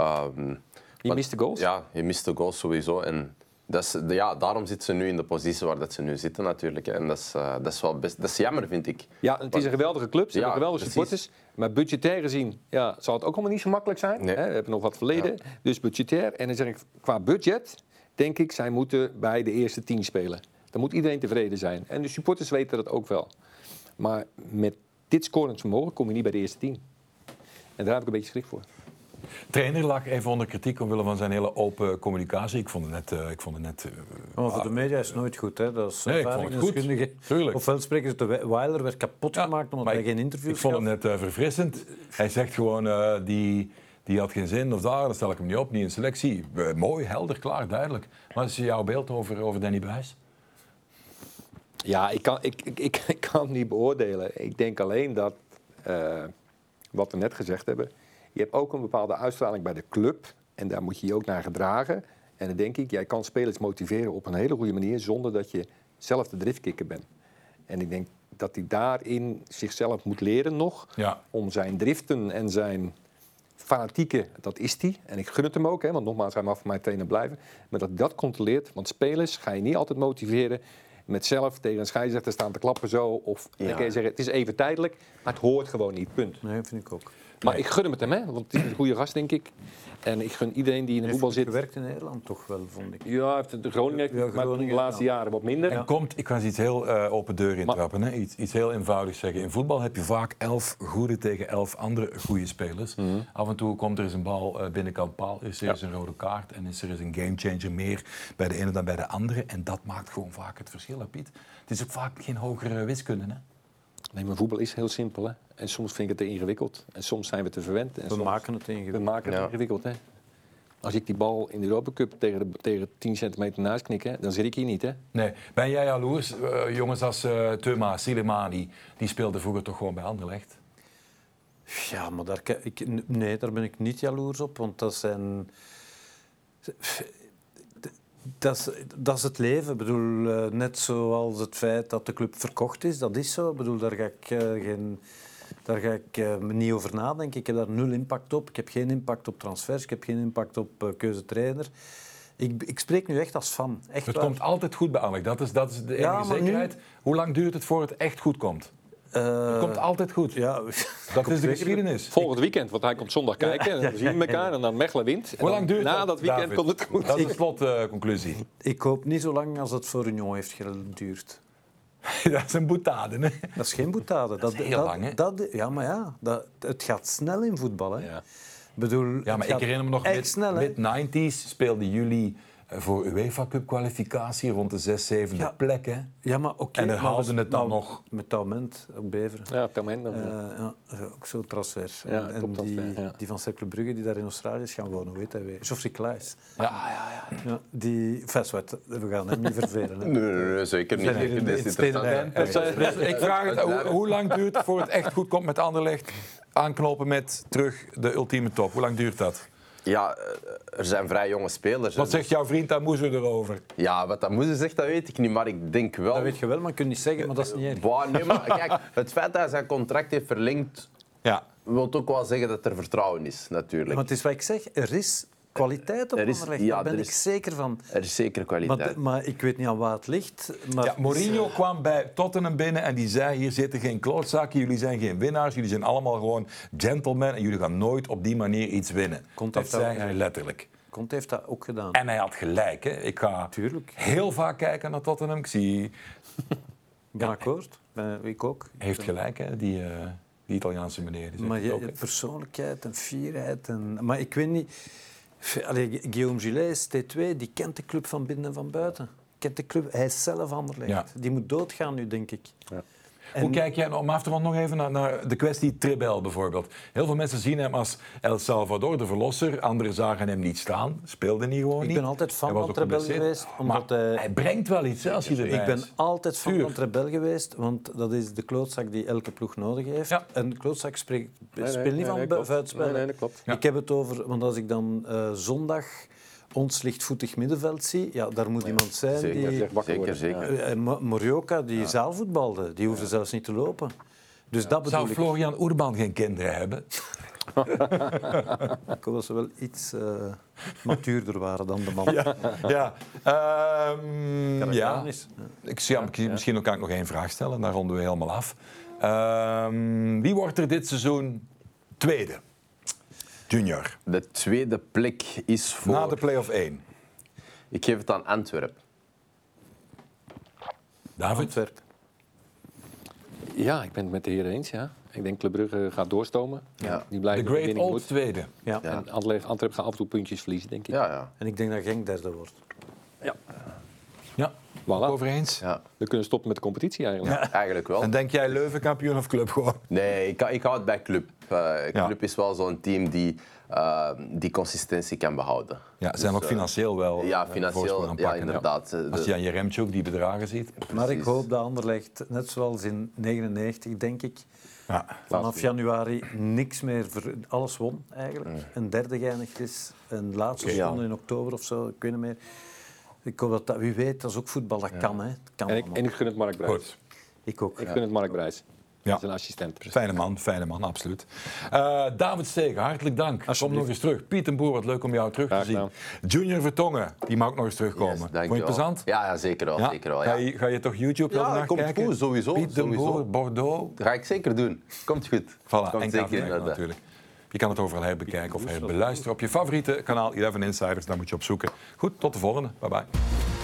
Um, je mist de goals? Ja, je mist de goals sowieso. En dat is, ja, daarom zitten ze nu in de positie waar dat ze nu zitten natuurlijk. En dat is, uh, dat is wel best, dat is jammer, vind ik. Ja, het is een geweldige club, ze ja, hebben geweldige supporters. Maar budgetair gezien ja, zal het ook allemaal niet zo makkelijk zijn. Nee. Hè? We hebben nog wat verleden. Ja. Dus budgetair. En dan zeg ik, qua budget denk ik, zij moeten bij de eerste tien spelen. Dan moet iedereen tevreden zijn. En de supporters weten dat ook wel. Maar met dit scorend vermogen kom je niet bij de eerste tien. En daar heb ik een beetje schrik voor trainer lag even onder kritiek omwille van zijn hele open communicatie. Ik vond het net... Uh, ik vond het net uh, oh, voor de media is het nooit goed. Hè? Dat is nee, ik vond het goed. Tuurlijk. Ofwel spreken ze de Weiler werd kapot ja, gemaakt omdat hij geen interview Ik vond het net uh, verfrissend. Hij zegt gewoon, die, die had geen zin of daar, dan stel ik hem niet op, niet in selectie. mooi, helder, klaar, duidelijk. Wat is jouw beeld over, over Danny Buis? Ja, ik kan, ik, ik, ik, ik kan het niet beoordelen. Ik denk alleen dat, wat we net gezegd hebben je hebt ook een bepaalde uitstraling bij de club. En daar moet je je ook naar gedragen. En dan denk ik, jij kan spelers motiveren op een hele goede manier zonder dat je zelf de driftkikker bent. En ik denk dat hij daarin zichzelf moet leren nog. Om zijn driften en zijn fanatieke, dat is hij. En ik gun het hem ook, hè, want nogmaals, hij mag voor mij trainer blijven. Maar dat hij dat controleert. Want spelers ga je niet altijd motiveren met zelf tegen een scheidsrechter staan te klappen zo. Of ja. dan kan je zeggen, het is even tijdelijk, maar het hoort gewoon niet, punt. Nee, vind ik ook. Maar ik gun hem het hem, hè, want het is een goede gast, denk ik. En ik gun iedereen die in de voetbal zit. Hij gewerkt in Nederland toch wel, vond ik. Ja, heeft de Groningen, ja, Groningen de laatste jaren wat minder. En komt, ik ga eens iets heel uh, open deur intrappen, hè. Iets, iets heel eenvoudigs zeggen. In voetbal heb je vaak elf goede tegen elf andere goede spelers. Mhm. Af en toe komt er eens een bal uh, binnenkant paal, is er eens een rode kaart en is er eens een gamechanger meer bij de ene dan bij de andere. En dat maakt gewoon vaak het verschil, hè, Piet. Het is ook vaak geen hogere wiskunde, hè. Nee, maar voetbal is heel simpel. Hè? En soms vind ik het te ingewikkeld. En soms zijn we te verwend. En we maken het ingewikkeld. We maken het ingewikkeld. Hè? Als ik die bal in de Europa Cup tegen, de, tegen 10 centimeter naast knik, dan zit ik hier niet. Hè? Nee. Ben jij jaloers? Uh, jongens als uh, Teuma, Silemani, die speelden vroeger toch gewoon bij Anderlecht? Ja, maar daar, ik, nee, daar ben ik niet jaloers op. Want dat zijn Dat is, dat is het leven. Ik bedoel, eh, net zoals het feit dat de club verkocht is, dat is zo. Ik bedoel, daar ga ik, uh, geen, daar ga ik uh, niet over nadenken. Ik heb daar nul impact op. Ik heb geen impact op transfers. Ik heb geen impact op uh, keuze trainer. Ik, ik, spreek nu echt als fan. Echt het waar. komt altijd goed bij Alec. Dat is, dat is de enige Ja, zekerheid. nu- Hoe lang duurt het voor het echt goed komt? Eh, Het komt altijd goed. Ja, dat is de geschiedenis. Volgend weekend, want hij komt zondag kijken. En dan zien we elkaar en dan Mechelen wint. Hoe lang duurt Na dat, dat weekend David? komt het goed. Dat is de slotconclusie. ik hoop niet zo lang als het voor Union heeft geduurd. dat is een boetade, hè? Dat is geen boetade. Dat, is heel lang, hè? dat- ja, maar ja, dat, het gaat snel in voetbal. Hè. Ja. Ik bedoel, Ja, het maar ik gaat herinner me nog, echt mid- snel, hè. mid-90s speelden jullie eh, voor UEFA Cup kwalificatie rond de 6, 7e Ja. plek. Hè? Ja, maar oké. En dan maar haalden we- het dan maar nog. Met Taument, ook Beveren. Ja, op dat moment dan. Eh, ja, eh, ook zo'n transfer. Ja, en en die, ja. die van Cercle Brugge, die daar in Australië is gaan wonen, hoe heet hij weer? Geoffrey Klaes. Ja, ja, ja. Ja, die, zwart, we gaan hem niet vervelen. Hè. Nee, nee, nee, zeker niet. in- in Dus ik vraag het, hoe, hoe lang duurt het voor het echt goed komt met Anderlecht? Aanknopen met terug de ultieme top. Hoe lang duurt dat? Ja, eh, er zijn vrij jonge spelers. Wat zegt jouw vriend Amoezo erover? Ja, wat dat moeder zegt, dat weet ik niet. Maar ik denk wel... Dat weet je wel, maar je kunt niet zeggen, maar dat is niet erg. Bah, nee, maar kijk, het feit dat hij zijn contract heeft verlengd, Ja. wil ook wel zeggen dat er vertrouwen is, natuurlijk. Maar het is wat ik zeg, er is kwaliteit op Er is- Anderlecht, ja, daar ben er ik zeker van. Er is zeker kwaliteit. Maar, maar ik weet niet aan waar het ligt. Maar Ja, Mourinho kwam bij Tottenham binnen en die zei: Hier zitten geen klootzakken, jullie zijn geen winnaars, jullie zijn allemaal gewoon gentlemen en jullie gaan nooit op die manier iets winnen. Dat zei hij letterlijk. Conte heeft dat ook gedaan. En hij had gelijk. Hè. Ik ga Tuurlijk. heel vaak kijken naar Tottenham. Ik zie, Ik ben akkoord. Ben- Ik ook. hij heeft gelijk, hè, die, eh, die Italiaanse meneer. Die Maar het je, ook, persoonlijkheid en fierheid. En, maar ik weet niet... Allee, Guillaume Gillet is T2, die kent de club van binnen en van buiten. Kent de club, hij is zelf Anderlecht. Ja. Die moet doodgaan nu, denk ik. En- Hoe kijk jij, om af te ronden nog even naar, naar de kwestie Tribel bijvoorbeeld. Heel veel mensen zien hem als El Salvador, de verlosser. Anderen zagen hem niet staan, speelde niet gewoon Ik niet. ben altijd fan Hij was van ook Trebel geweest, omdat maar hij- hij brengt wel iets hè, als hij erbij Ik ben altijd fan van Trebel geweest, want dat is de klootzak die elke ploeg nodig heeft. Ja. En de klootzak spreekt, nee, speelt niet nee, van nee, bu- klopt. buitenspel. Nee, nee, dat klopt. Ja. Ik heb het over, want als ik dan eh, zondag ons lichtvoetig middenveld zie, ja, daar moet iemand zijn Zeker, die... Zeker, zeker. Eh, Mo- Morioka, die zaalvoetbalde, die hoefde zelfs niet te lopen. Dus dat bedoel Zou ik. Florian Oerban geen kinderen hebben? Ik hoop dat ze wel iets eh, matuurder waren dan de man. Ja. ja. Ehm, ja. Ik zie, Misschien kan ik nog één vraag stellen, dan ronden we helemaal af. Ehm, wie wordt er dit seizoen tweede? Junior. De tweede plek is voor... Na de play-off 1. Ik geef het aan Antwerpen. David? Ja, ik ben het met de heren eens. Ja. Ik denk Club Brugge gaat doorstomen. Ja. Die De blijven Great winning Old tweede. Ja. Ja. En Antwerp, Antwerp gaat af en toe puntjes verliezen, denk ik. Ja, ja. En ik denk dat Genk derde wordt. Ja. Ja, Voilà. over eens. ja. We kunnen stoppen met de competitie eigenlijk. Eigenlijk wel. En denk jij Leuven kampioen of club gewoon? Nee, ik, ik hou het bij Club. Eh, Ja. Club is wel zo'n team die eh, die consistentie kan behouden. Ja, ze zijn ook financieel wel Ja, eh, financieel, voorsprong aan het ja, pakken, inderdaad. Eh, Als je aan je Remtjouk die bedragen ziet. Maar ik Precies. hoop dat Anderlecht, net zoals in 99 denk ik, Ja. vanaf januari niks meer, ver- alles won eigenlijk. Een derde geëindigd is, een laatste seconde in oktober of zo, ik weet niet meer. Ik hoop dat, dat wie weet, dat is ook voetbal, dat kan. Hè. Dat kan En ik, en ik gun het Mark ik ook. Ik gun het Mark Brijs. Ja. Zijn assistent. Fijne man, fijne man, absoluut. Eh, David Stegen, hartelijk dank. Kom nog eens terug. Piet en Boer, wat leuk om jou terug te zien. Junior Vertongen, die mag ook nog eens terugkomen. Yes, Vond je het dankjewel. plezant? Ja, ja, zeker wel. Ja? Zeker wel Ga, ja. je, ga je toch YouTube Ja, wel naar komt kijken? goed, sowieso, Piet sowieso. Boer, Bordeaux. Dat ga ik zeker doen. Komt goed. Voilà, Komt en zeker natuurlijk. Je kan het overal herbekijken of herbeluisteren op je favoriete kanaal 11 Insiders. Daar moet je op zoeken. Goed, tot de volgende. Bye bye.